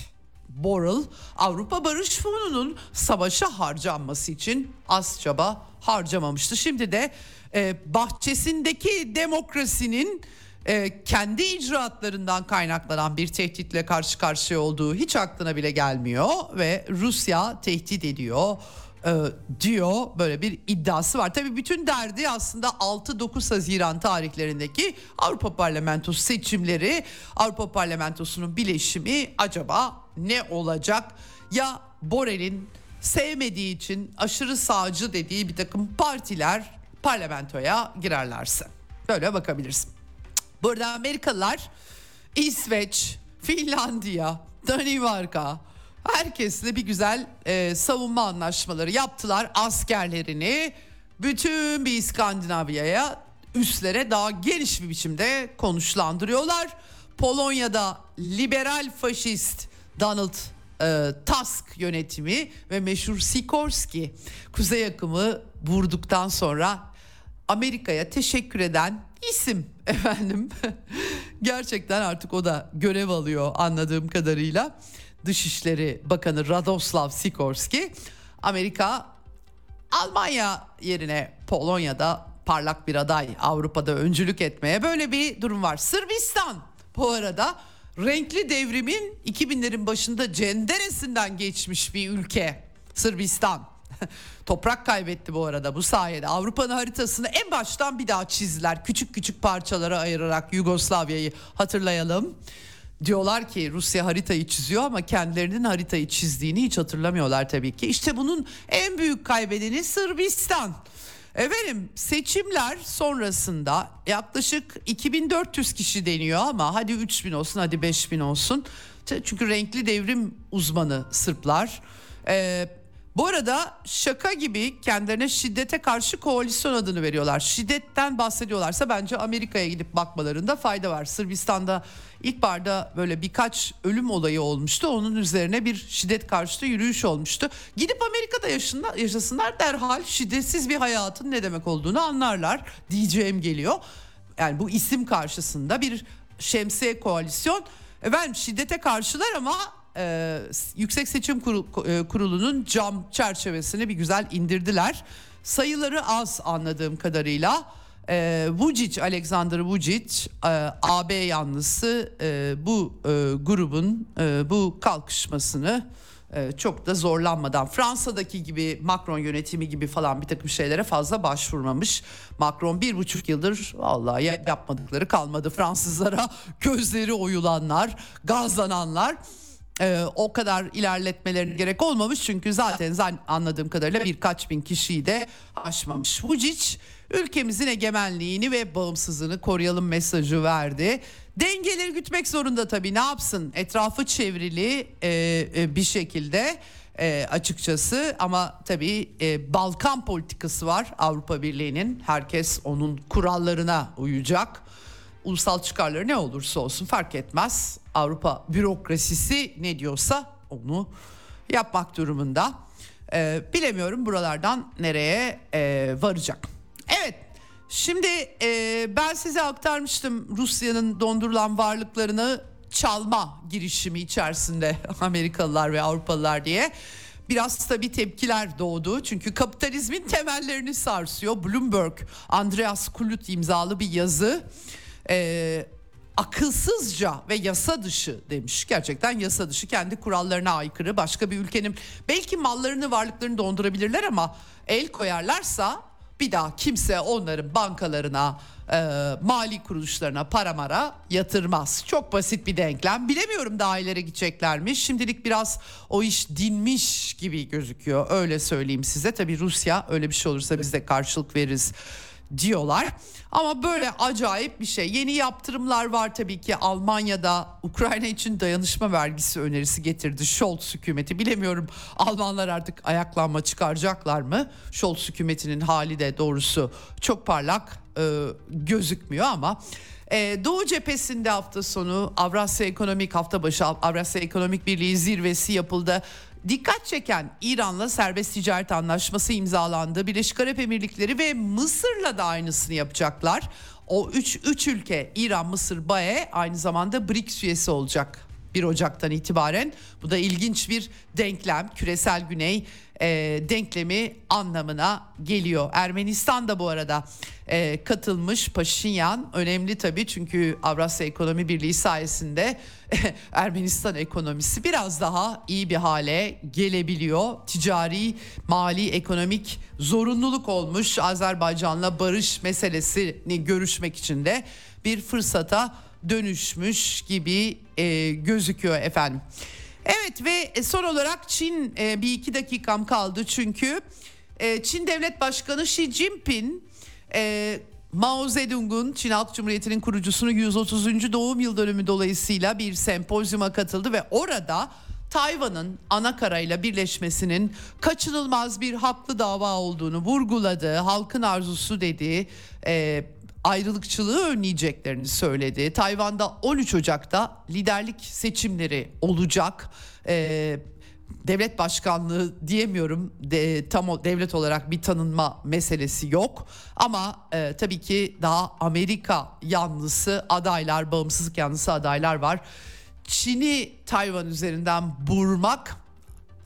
Borrell Avrupa Barış Fonu'nun savaşa harcanması için az çaba harcamamıştı. Şimdi de e, bahçesindeki demokrasinin e, kendi icraatlarından kaynaklanan bir tehditle karşı karşıya olduğu hiç aklına bile gelmiyor ve Rusya tehdit ediyor e, diyor böyle bir iddiası var. Tabii bütün derdi aslında 6-9 Haziran tarihlerindeki Avrupa Parlamentosu seçimleri, Avrupa Parlamentosu'nun bileşimi acaba ne olacak? Ya Borel'in sevmediği için aşırı sağcı dediği bir takım partiler parlamentoya girerlerse. Böyle bakabilirsin. Burada Amerikalılar İsveç, Finlandiya, Danimarka herkesle bir güzel e, savunma anlaşmaları yaptılar. Askerlerini bütün bir İskandinavya'ya üstlere daha geniş bir biçimde konuşlandırıyorlar. Polonya'da liberal faşist Donald e, Tusk yönetimi ve meşhur Sikorski kuzey akımı vurduktan sonra Amerika'ya teşekkür eden isim (laughs) efendim. (laughs) Gerçekten artık o da görev alıyor anladığım kadarıyla. Dışişleri Bakanı Radoslav Sikorski Amerika Almanya yerine Polonya'da parlak bir aday Avrupa'da öncülük etmeye böyle bir durum var. Sırbistan bu arada renkli devrimin 2000'lerin başında cenderesinden geçmiş bir ülke Sırbistan. (laughs) Toprak kaybetti bu arada bu sayede. Avrupa'nın haritasını en baştan bir daha çizdiler. Küçük küçük parçalara ayırarak Yugoslavya'yı hatırlayalım. Diyorlar ki Rusya haritayı çiziyor ama kendilerinin haritayı çizdiğini hiç hatırlamıyorlar tabii ki. İşte bunun en büyük kaybedeni Sırbistan. Efendim seçimler sonrasında yaklaşık 2400 kişi deniyor ama hadi 3000 olsun hadi 5000 olsun. Çünkü renkli devrim uzmanı Sırplar. Ee, bu arada şaka gibi kendilerine şiddete karşı koalisyon adını veriyorlar. Şiddetten bahsediyorlarsa bence Amerika'ya gidip bakmalarında fayda var. Sırbistan'da ilkbaharda böyle birkaç ölüm olayı olmuştu. Onun üzerine bir şiddet karşıtı yürüyüş olmuştu. Gidip Amerika'da yaşınlar, yaşasınlar derhal şiddetsiz bir hayatın ne demek olduğunu anlarlar diyeceğim geliyor. Yani bu isim karşısında bir şemsiye koalisyon. Efendim şiddete karşılar ama e, Yüksek Seçim e, Kurulu'nun cam çerçevesini bir güzel indirdiler. Sayıları az anladığım kadarıyla. E, Vucic, Alexander Vucic, e, AB yanlısı e, bu e, grubun e, bu kalkışmasını e, çok da zorlanmadan Fransa'daki gibi Macron yönetimi gibi falan bir takım şeylere fazla başvurmamış. Macron bir buçuk yıldır vallahi yapmadıkları kalmadı Fransızlara (laughs) gözleri oyulanlar, gazlananlar e, o kadar ilerletmelerine gerek olmamış çünkü zaten zaten anladığım kadarıyla birkaç bin kişiyi de aşmamış. Vucic ülkemizin egemenliğini ve bağımsızlığını koruyalım mesajı verdi. Dengeleri gütmek zorunda tabii. Ne yapsın? Etrafı çevrili e, e, bir şekilde e, açıkçası. Ama tabii e, Balkan politikası var. Avrupa Birliği'nin. Herkes onun kurallarına uyacak. Ulusal çıkarları ne olursa olsun fark etmez. Avrupa bürokrasisi ne diyorsa onu yapmak durumunda. Ee, bilemiyorum buralardan nereye e, varacak. Evet şimdi e, ben size aktarmıştım Rusya'nın dondurulan varlıklarını çalma girişimi içerisinde (laughs) Amerikalılar ve Avrupalılar diye. Biraz tabii tepkiler doğdu çünkü kapitalizmin temellerini sarsıyor. Bloomberg, Andreas Kulut imzalı bir yazı e, akılsızca ve yasa dışı demiş. Gerçekten yasa dışı kendi kurallarına aykırı başka bir ülkenin belki mallarını varlıklarını dondurabilirler ama el koyarlarsa bir daha kimse onların bankalarına, e, mali kuruluşlarına para mara yatırmaz. Çok basit bir denklem. Bilemiyorum daha ileri gideceklermiş. Şimdilik biraz o iş dinmiş gibi gözüküyor. Öyle söyleyeyim size. Tabii Rusya öyle bir şey olursa biz de karşılık veririz diyorlar. Ama böyle acayip bir şey. Yeni yaptırımlar var tabii ki Almanya'da Ukrayna için dayanışma vergisi önerisi getirdi Scholz hükümeti. Bilemiyorum Almanlar artık ayaklanma çıkaracaklar mı? Scholz hükümetinin hali de doğrusu çok parlak e, gözükmüyor ama ee, Doğu cephesinde hafta sonu Avrasya Ekonomik hafta başı Avrasya Ekonomik Birliği zirvesi yapıldı. Dikkat çeken İran'la serbest ticaret anlaşması imzalandı. Birleşik Arap Emirlikleri ve Mısır'la da aynısını yapacaklar. O üç, üç ülke İran, Mısır, BAE aynı zamanda BRICS üyesi olacak 1 Ocak'tan itibaren. Bu da ilginç bir denklem. Küresel Güney e, denklemi anlamına geliyor. Ermenistan da bu arada e, katılmış Paşinyan. Önemli tabii çünkü Avrasya Ekonomi Birliği sayesinde (laughs) Ermenistan ekonomisi biraz daha iyi bir hale gelebiliyor. Ticari, mali, ekonomik zorunluluk olmuş Azerbaycan'la barış meselesini görüşmek için de bir fırsata dönüşmüş gibi e, gözüküyor efendim. Evet ve son olarak Çin e, bir iki dakikam kaldı çünkü e, Çin Devlet Başkanı Xi Jinping e, Mao Zedong'un Çin Halk Cumhuriyeti'nin kurucusunun 130. doğum yıl dönümü dolayısıyla bir sempozyuma katıldı ve orada Tayvan'ın ana karayla birleşmesinin kaçınılmaz bir haklı dava olduğunu vurguladı. Halkın arzusu dedi. E, ayrılıkçılığı önleyeceklerini söyledi. Tayvan'da 13 Ocak'ta liderlik seçimleri olacak. Ee, devlet başkanlığı diyemiyorum de, tam o devlet olarak bir tanınma meselesi yok ama e, tabii ki daha Amerika yanlısı adaylar bağımsızlık yanlısı adaylar var. Çin'i Tayvan üzerinden burmak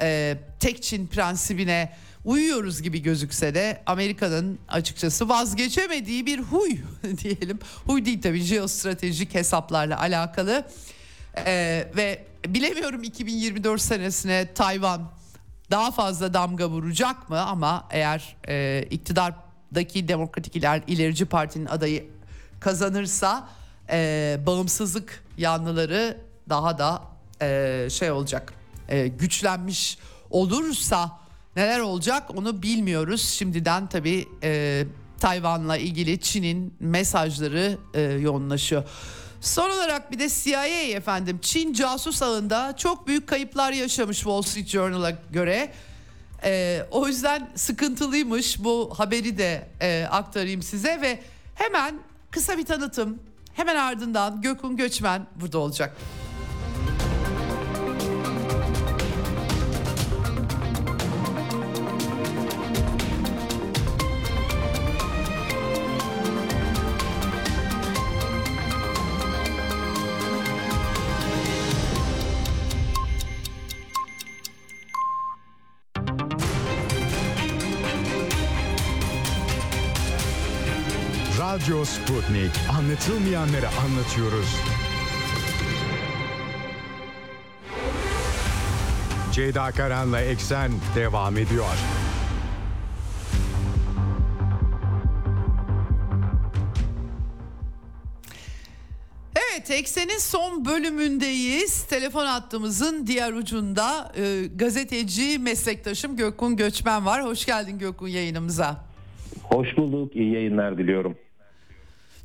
e, tek Çin prensibine uyuyoruz gibi gözükse de Amerika'nın açıkçası vazgeçemediği bir huy (laughs) diyelim. Huy değil tabii jeostratejik hesaplarla alakalı. Ee, ve bilemiyorum 2024 senesine Tayvan daha fazla damga vuracak mı ama eğer e, iktidardaki Demokratik İler, İlerici Parti'nin adayı kazanırsa e, bağımsızlık yanlıları daha da e, şey olacak e, güçlenmiş olursa Neler olacak onu bilmiyoruz. Şimdiden tabii e, Tayvan'la ilgili Çin'in mesajları e, yoğunlaşıyor. Son olarak bir de CIA efendim Çin casus ağında çok büyük kayıplar yaşamış Wall Street Journal'a göre. Ee, o yüzden sıkıntılıymış bu haberi de e, aktarayım size ve hemen kısa bir tanıtım hemen ardından Gökhan Göçmen burada olacak. Radyo Sputnik. Anlatılmayanları anlatıyoruz. Ceyda Karan'la Eksen devam ediyor. Evet Eksen'in son bölümündeyiz. Telefon hattımızın diğer ucunda e, gazeteci meslektaşım Gökhan Göçmen var. Hoş geldin Gökhan yayınımıza. Hoş bulduk. İyi yayınlar diliyorum.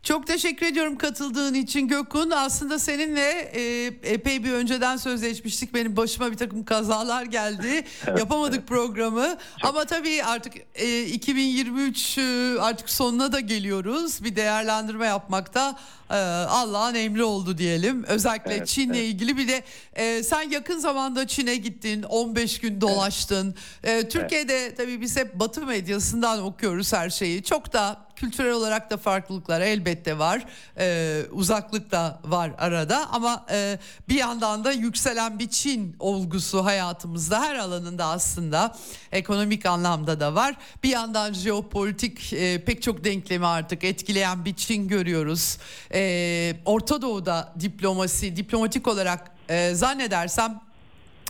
Çok teşekkür ediyorum katıldığın için Gökhan. Aslında seninle e, epey bir önceden sözleşmiştik. Benim başıma bir takım kazalar geldi. (laughs) Yapamadık programı. Ama tabii artık e, 2023 e, artık sonuna da geliyoruz. Bir değerlendirme yapmakta e, Allah'ın emri oldu diyelim. Özellikle Evet, Çin'le evet. ilgili bir de e, sen yakın zamanda Çin'e gittin. 15 gün dolaştın. E, Türkiye'de tabii biz hep Batı medyasından okuyoruz her şeyi. Çok da kültürel olarak da farklılıklar elbette var. E, uzaklık da var arada ama e, bir yandan da yükselen bir Çin olgusu hayatımızda her alanında aslında ekonomik anlamda da var. Bir yandan jeopolitik e, pek çok denklemi artık etkileyen bir Çin görüyoruz. E, Orta Doğu'da diplomasi, diplomatik olarak e, zannedersem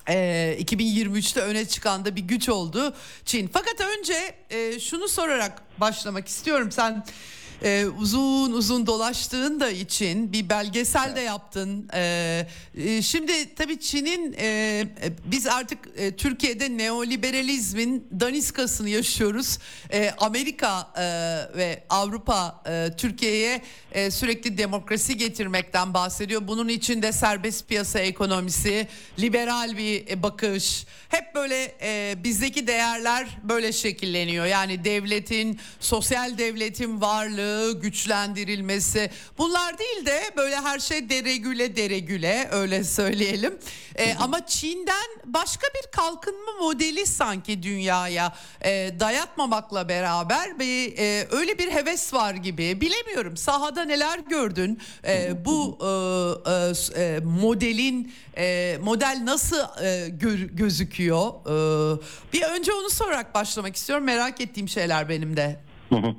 e, 2023'te öne çıkan da bir güç oldu Çin. Fakat önce e, şunu sorarak başlamak istiyorum. Sen e, uzun uzun dolaştığın da için bir belgesel de yaptın. E, e, şimdi tabii Çin'in e, e, biz artık e, Türkiye'de neoliberalizmin daniskasını yaşıyoruz. E, Amerika e, ve Avrupa e, Türkiye'ye e, sürekli demokrasi getirmekten bahsediyor. Bunun içinde serbest piyasa ekonomisi, liberal bir e, bakış. Hep böyle e, bizdeki değerler böyle şekilleniyor. Yani devletin, sosyal devletin varlığı, güçlendirilmesi. Bunlar değil de böyle her şey deregüle deregüle öyle söyleyelim. E, ama Çin'den başka bir kalkınma modeli sanki dünyaya e, dayatmamakla beraber bir e, öyle bir heves var gibi. Bilemiyorum sahada neler gördün? E, bu e, e, e, modelin e, model nasıl e, gör- gözüküyor? E, bir önce onu sorarak başlamak istiyorum. Merak ettiğim şeyler benim de. Hı hı.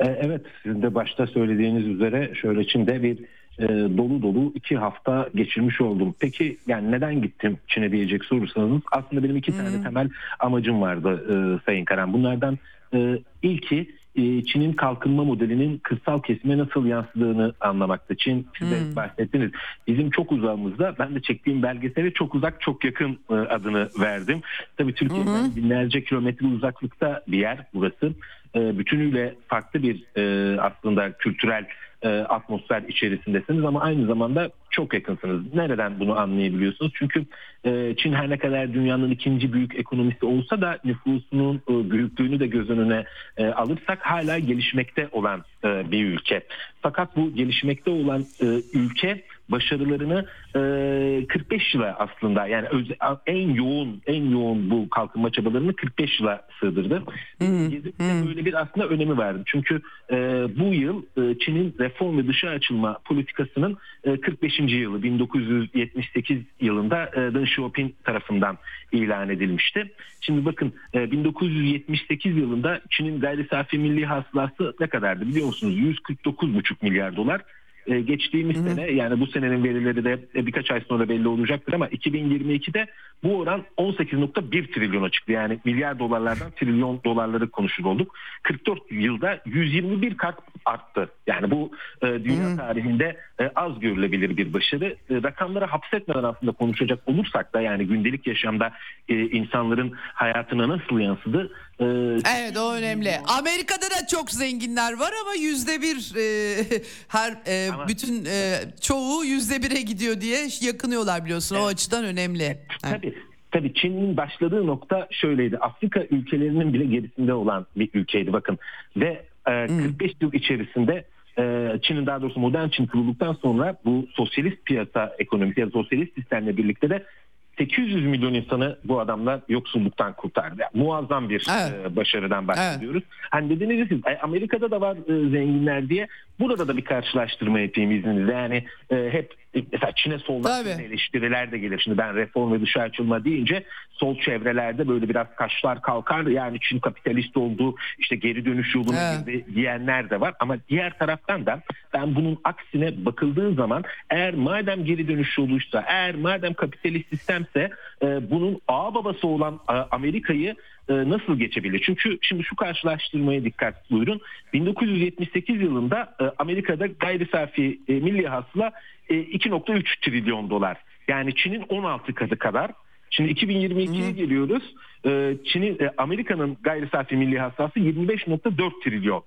E, Evet, sizin de başta söylediğiniz üzere şöyle Çin'de bir e, dolu dolu iki hafta geçirmiş oldum. Peki yani neden gittim Çin'e diyecek sorursanız aslında benim iki tane temel amacım vardı e, Sayın Karan. Bunlardan e, ilki e, Çin'in kalkınma modelinin kırsal kesime nasıl yansıdığını anlamakta. Çin siz de bahsettiniz. Bizim çok uzağımızda ben de çektiğim belgeseli çok uzak çok yakın e, adını verdim. Tabii Türkiye'den binlerce kilometre uzaklıkta bir yer burası. E, bütünüyle farklı bir e, aslında kültürel e, atmosfer içerisindesiniz ama aynı zamanda çok yakınsınız. Nereden bunu anlayabiliyorsunuz? Çünkü e, Çin her ne kadar dünyanın ikinci büyük ekonomisi olsa da nüfusunun e, büyüklüğünü de göz önüne e, alırsak hala gelişmekte olan e, bir ülke. Fakat bu gelişmekte olan e, ülke başarılarını e, 45 yıla aslında yani öz- en yoğun en yoğun bu kalkınma çabalarını 45 yıla sığdırdı. De böyle bir aslında önemi vardı. Çünkü e, bu yıl e, Çin'in reform ve dışa açılma politikasının e, 45. yılı 1978 yılında e, Deng Xiaoping tarafından ilan edilmişti. Şimdi bakın e, 1978 yılında Çin'in gayri safi milli hasılası ne kadardı biliyor musunuz? 149,5 milyar dolar. E, geçtiğimiz sene yani bu senenin verileri de e, birkaç ay sonra belli olacaktır ama 2022'de bu oran 18.1 trilyona çıktı. Yani milyar dolarlardan trilyon dolarları konuşur olduk. 44 yılda 121 kat arttı. Yani bu e, dünya tarihinde e, az görülebilir bir başarı. E, rakamları hapsetmeden aslında konuşacak olursak da yani gündelik yaşamda e, insanların hayatına nasıl yansıdı? E, Evet o önemli. Amerika'da da çok zenginler var ama yüzde bir e, (laughs) her e, Ama- bütün e, çoğu yüzde bire gidiyor diye yakınıyorlar biliyorsun. O açıdan önemli. Evet. Tabii. Tabii Çin'in başladığı nokta şöyleydi. Afrika ülkelerinin bile gerisinde olan bir ülkeydi bakın. Ve e, 45 yıl içerisinde e, Çin'in daha doğrusu modern Çin kurulduktan sonra bu sosyalist piyasa ekonomisi ya da sosyalist sistemle birlikte de 800 milyon insanı bu adamlar yoksulluktan kurtardı. Yani muazzam bir Evet. e, başarıdan bahsediyoruz. Hani dediniz siz "Ay, Amerika'da da var e, zenginler diye. Burada da bir karşılaştırma yapayım izninizle. Yani e, hep mesela Çin'e soldan eleştiriler de gelir. Şimdi ben reform ve dışa açılma deyince sol çevrelerde böyle biraz kaşlar kalkar. Yani Çin kapitalist oldu işte geri dönüş yoluna Evet. girdi diyenler de var. Ama diğer taraftan da ben bunun aksine bakıldığı zaman eğer madem geri dönüş yoluysa eğer madem kapitalist sistemse e, bunun ağ babası olan e, Amerika'yı e, nasıl geçebilir? Çünkü şimdi şu karşılaştırmaya dikkat buyurun. 1978 yılında e, Amerika'da gayri safi e, milli hasıla e, 2.3 trilyon dolar. Yani Çin'in 16 katı kadar. Şimdi 2022'ye geliyoruz. E, Çin'in e, Amerika'nın gayri safi milli hasılası 25.4 trilyon.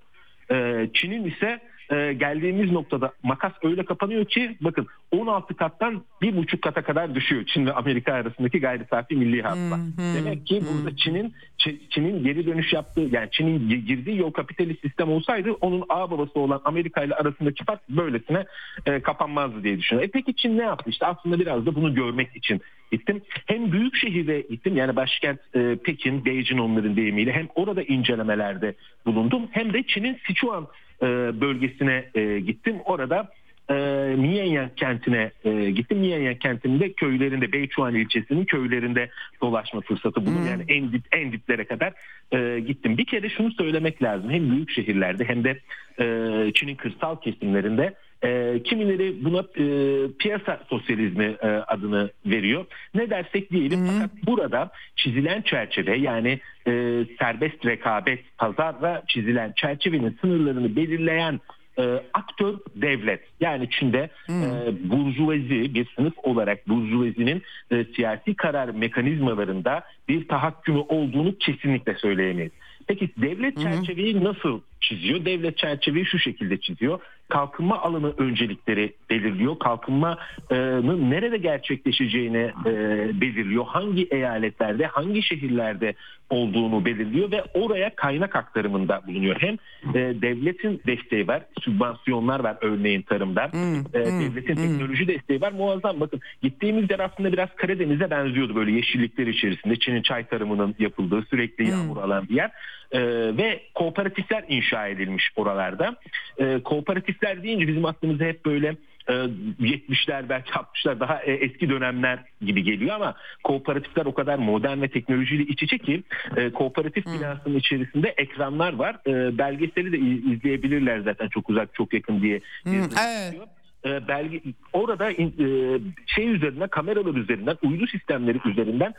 E, Çin'in ise e, geldiğimiz noktada makas öyle kapanıyor ki bakın 16 kattan bir buçuk kata kadar düşüyor Çin ve Amerika arasındaki gayri safi milli hasıla. Demek ki burada Çin'in Çin- Çin'in geri dönüş yaptığı yani Çin'in gi- girdiği yol kapitalist sistem olsaydı onun ağ babası olan Amerika ile arasındaki fark böylesine e, kapanmazdı diye düşünüyorum. E peki Çin ne yaptı? İşte aslında biraz da bunu görmek için gittim. Hem büyük şehirde gittim yani başkent e, Pekin, Beijing onların deyimiyle hem orada incelemelerde bulundum hem de Çin'in Sichuan e, bölgesine e, gittim. Orada e, kentine e, gittim. Mianyang kentinde köylerinde Beichuan ilçesinin köylerinde dolaşma fırsatı buldum. Yani en dip en diplere kadar e, gittim. Bir kere şunu söylemek lazım. Hem büyük şehirlerde hem de e, Çin'in kırsal kesimlerinde e, kimileri buna e, piyasa sosyalizmi e, adını veriyor. Ne dersek diyelim fakat burada çizilen çerçeve yani e, serbest rekabet pazarla çizilen çerçevenin sınırlarını belirleyen e, aktör devlet. Yani Çin'de e, burjuvazi bir sınıf olarak burjuvazinin e, siyasi karar mekanizmalarında bir tahakkümü olduğunu kesinlikle söyleyemeyiz. Peki devlet çerçeveyi nasıl çiziyor? Devlet çerçeveyi şu şekilde çiziyor kalkınma alanı öncelikleri belirliyor. Kalkınmanın nerede gerçekleşeceğini e, belirliyor. Hangi eyaletlerde, hangi şehirlerde olduğunu belirliyor ve oraya kaynak aktarımında bulunuyor. Hem e, devletin desteği var, sübvansiyonlar var örneğin tarımda. Hmm, e, hmm, devletin hmm. teknoloji desteği var. Muazzam bakın gittiğimiz yer aslında biraz Karadeniz'e benziyordu böyle yeşillikler içerisinde. Çin'in çay tarımının yapıldığı sürekli yağmur alan bir yer. Ve kooperatifler inşa edilmiş oralarda. Kooperatif 70'ler deyince bizim aklımıza hep böyle e, 70'ler belki 60'lar daha e, eski dönemler gibi geliyor ama kooperatifler o kadar modern ve teknolojiyle iç içe ki e, kooperatif hmm. binasının içerisinde ekranlar var. Belgeseli de izleyebilirler zaten çok uzak çok yakın diye. Evet belge orada şey üzerinden kameralar üzerinden uydu sistemleri üzerinden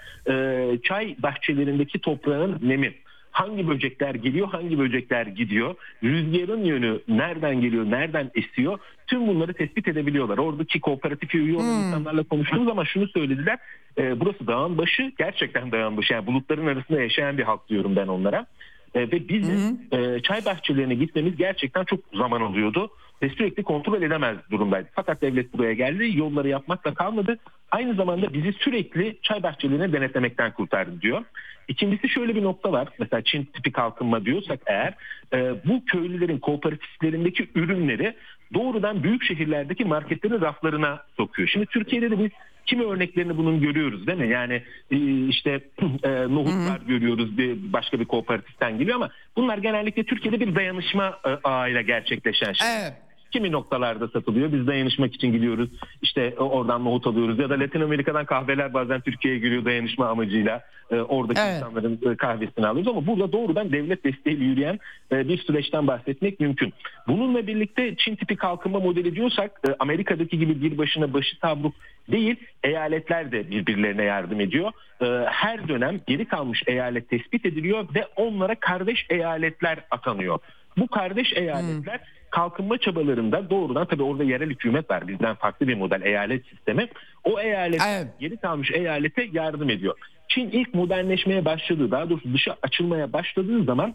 çay bahçelerindeki toprağın nemi hangi böcekler geliyor hangi böcekler gidiyor? Rüzgarın yönü nereden geliyor nereden esiyor? Tüm bunları tespit edebiliyorlar. Oradaki kooperatif üye olan insanlarla konuştuğumuz ama şunu söylediler. E, burası dağın başı gerçekten dağın başı. Yani bulutların arasında yaşayan bir halk diyorum ben onlara E, ve bizim e, çay bahçelerine gitmemiz gerçekten çok zaman alıyordu ve sürekli kontrol edemez durumdaydı. Fakat devlet buraya geldi, yolları yapmakla kalmadı. Aynı zamanda bizi sürekli çay bahçelerini denetlemekten kurtardı diyor. İkincisi şöyle bir nokta var. Mesela Çin tipi kalkınma diyorsak eğer e, bu köylülerin kooperatiflerindeki ürünleri doğrudan büyük şehirlerdeki marketlerin raflarına sokuyor. Şimdi Türkiye'de de biz kimi örneklerini bunun görüyoruz değil mi? Yani e, işte (clears throat) e, nohutlar görüyoruz bir başka bir kooperatiften geliyor ama bunlar genellikle Türkiye'de bir dayanışma e, ağıyla gerçekleşen şeyler. Evet. Kimi noktalarda satılıyor. Biz dayanışmak için gidiyoruz. İşte oradan nohut alıyoruz. Ya da Latin Amerika'dan kahveler bazen Türkiye'ye geliyor dayanışma amacıyla. E, oradaki evet. insanların e, kahvesini alıyoruz. Ama burada doğrudan devlet desteğiyle yürüyen e, bir süreçten bahsetmek mümkün. Bununla birlikte Çin tipi kalkınma modeli diyorsak e, Amerika'daki gibi bir başına başı tabruk değil eyaletler de birbirlerine yardım ediyor. E, her dönem geri kalmış eyalet tespit ediliyor ve onlara kardeş eyaletler atanıyor. Bu kardeş eyaletler hmm kalkınma çabalarında doğrudan tabii orada yerel hükümet var. Bizden farklı bir model eyalet sistemi. O eyalet evet. geri kalmış eyalete yardım ediyor. Çin ilk modernleşmeye başladığı daha doğrusu dışa açılmaya başladığı zaman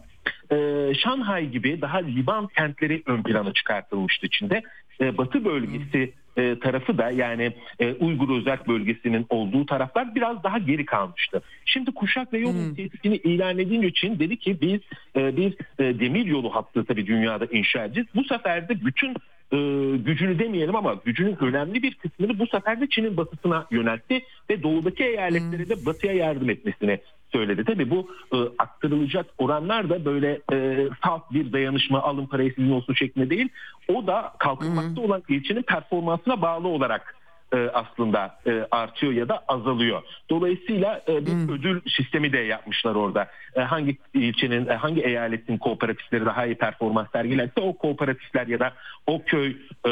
e, Şanghay gibi daha Liban kentleri ön plana çıkartılmıştı Çin'de. E, batı bölgesi e, tarafı da yani e, Uygur Özerk bölgesinin olduğu taraflar biraz daha geri kalmıştı. Şimdi kuşak ve yol hmm. tesisini ilan edince Çin dedi ki biz e, bir e, demir yolu hattı tabii dünyada inşa edeceğiz. Bu sefer de bütün e, gücünü demeyelim ama gücünün önemli bir kısmını bu sefer de Çin'in batısına yöneltti ve doğudaki eyaletlere de batıya yardım etmesini söyledi. Tabi bu e, aktarılacak oranlar da böyle e, salt bir dayanışma alın parayı sizin olsun şeklinde değil. O da kalkınmakta olan ilçenin performansına bağlı olarak e, aslında e, artıyor ya da azalıyor. Dolayısıyla e, bir hmm. ödül sistemi de yapmışlar orada. E, hangi ilçenin, e, hangi eyaletin kooperatifleri daha iyi performans sergilerse o kooperatifler ya da o köy e,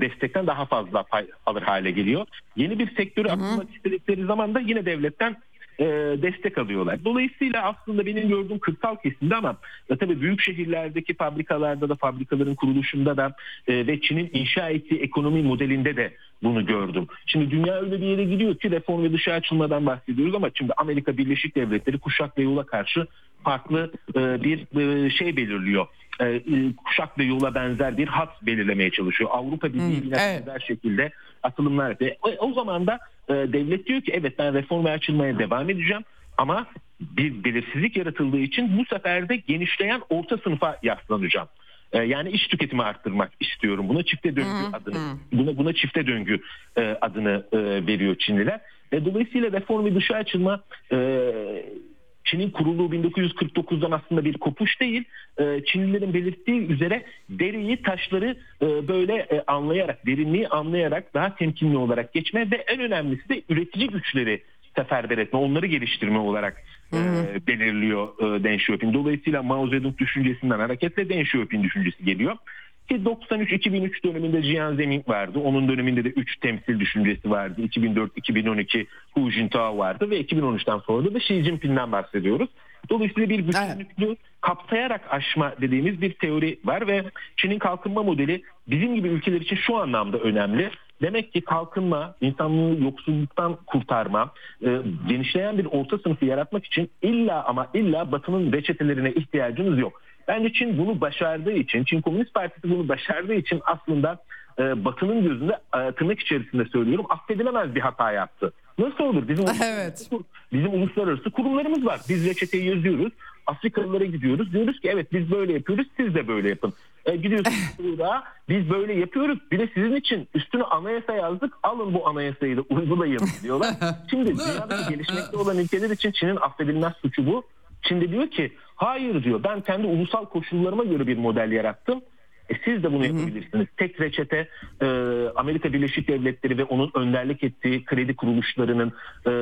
destekten daha fazla pay alır hale geliyor. Yeni bir sektörü hmm. atılmak istedikleri zaman da yine devletten e, destek alıyorlar. Dolayısıyla aslında benim gördüğüm kırsal kesimde ama e, tabii büyük şehirlerdeki fabrikalarda da fabrikaların kuruluşunda da e, ve Çin'in inşa ettiği ekonomi modelinde de bunu gördüm. Şimdi dünya öyle bir yere gidiyor ki reform ve dışa açılmadan bahsediyoruz ama şimdi Amerika Birleşik Devletleri kuşak ve yola karşı farklı e, bir e, şey belirliyor. E, e, kuşak ve yola benzer bir hat belirlemeye çalışıyor. Avrupa Birliği hmm, evet. benzer şekilde atılımlar yapıyor. O, o zaman da e, devlet diyor ki evet ben reform ve açılmaya devam edeceğim ama bir belirsizlik yaratıldığı için bu sefer de genişleyen orta sınıfa yaslanacağım. E, yani iş tüketimi arttırmak istiyorum. Buna çifte döngü hmm, adını hmm. buna buna çifte döngü e, adını e, veriyor Çinliler. E, dolayısıyla reform ve dışa açılma e, Çin'in kurulduğu 1949'dan aslında bir kopuş değil. E, Çinlilerin belirttiği üzere deriyi, taşları e, böyle e, anlayarak, derinliği anlayarak daha temkinli olarak geçme ve en önemlisi de üretici güçleri seferber etme, onları geliştirme olarak e, belirliyor e, Deng Xiaoping. Dolayısıyla Mao Zedong düşüncesinden hareketle Deng Xiaoping düşüncesi geliyor. Ki 93-2003 döneminde Jiang Zemin vardı. Onun döneminde de 3 temsil düşüncesi vardı. 2004-2012 Hu Jintao vardı ve 2013'ten sonra da Xi Jinping'den bahsediyoruz. Dolayısıyla bir bütünlüklü kapsayarak aşma dediğimiz bir teori var ve Çin'in kalkınma modeli bizim gibi ülkeler için şu anlamda önemli. Demek ki kalkınma, insanlığı yoksulluktan kurtarma, e, genişleyen bir orta sınıfı yaratmak için illa ama illa Batı'nın reçetelerine ihtiyacımız yok. Bence Çin bunu başardığı için, Çin Komünist Partisi bunu başardığı için aslında e, Batı'nın gözünde e, tırnak içerisinde söylüyorum affedilemez bir hata yaptı. Nasıl olur? Bizim, (laughs) evet. bizim uluslararası kurumlarımız var. Biz reçeteyi yazıyoruz. Afrikalılara gidiyoruz. Diyoruz ki evet biz böyle yapıyoruz siz de böyle yapın. E, gidiyorsunuz (laughs) burada biz böyle yapıyoruz. Bir de sizin için üstüne anayasa yazdık. Alın bu anayasayı da uygulayın diyorlar. (laughs) Şimdi dünyada gelişmekte olan ülkeler için Çin'in affedilmez suçu bu. De diyor ki hayır diyor ben kendi ulusal koşullarıma göre bir model yarattım. E siz de bunu yapabilirsiniz. Tek reçete e, Amerika Birleşik Devletleri ve onun önderlik ettiği kredi kuruluşlarının e,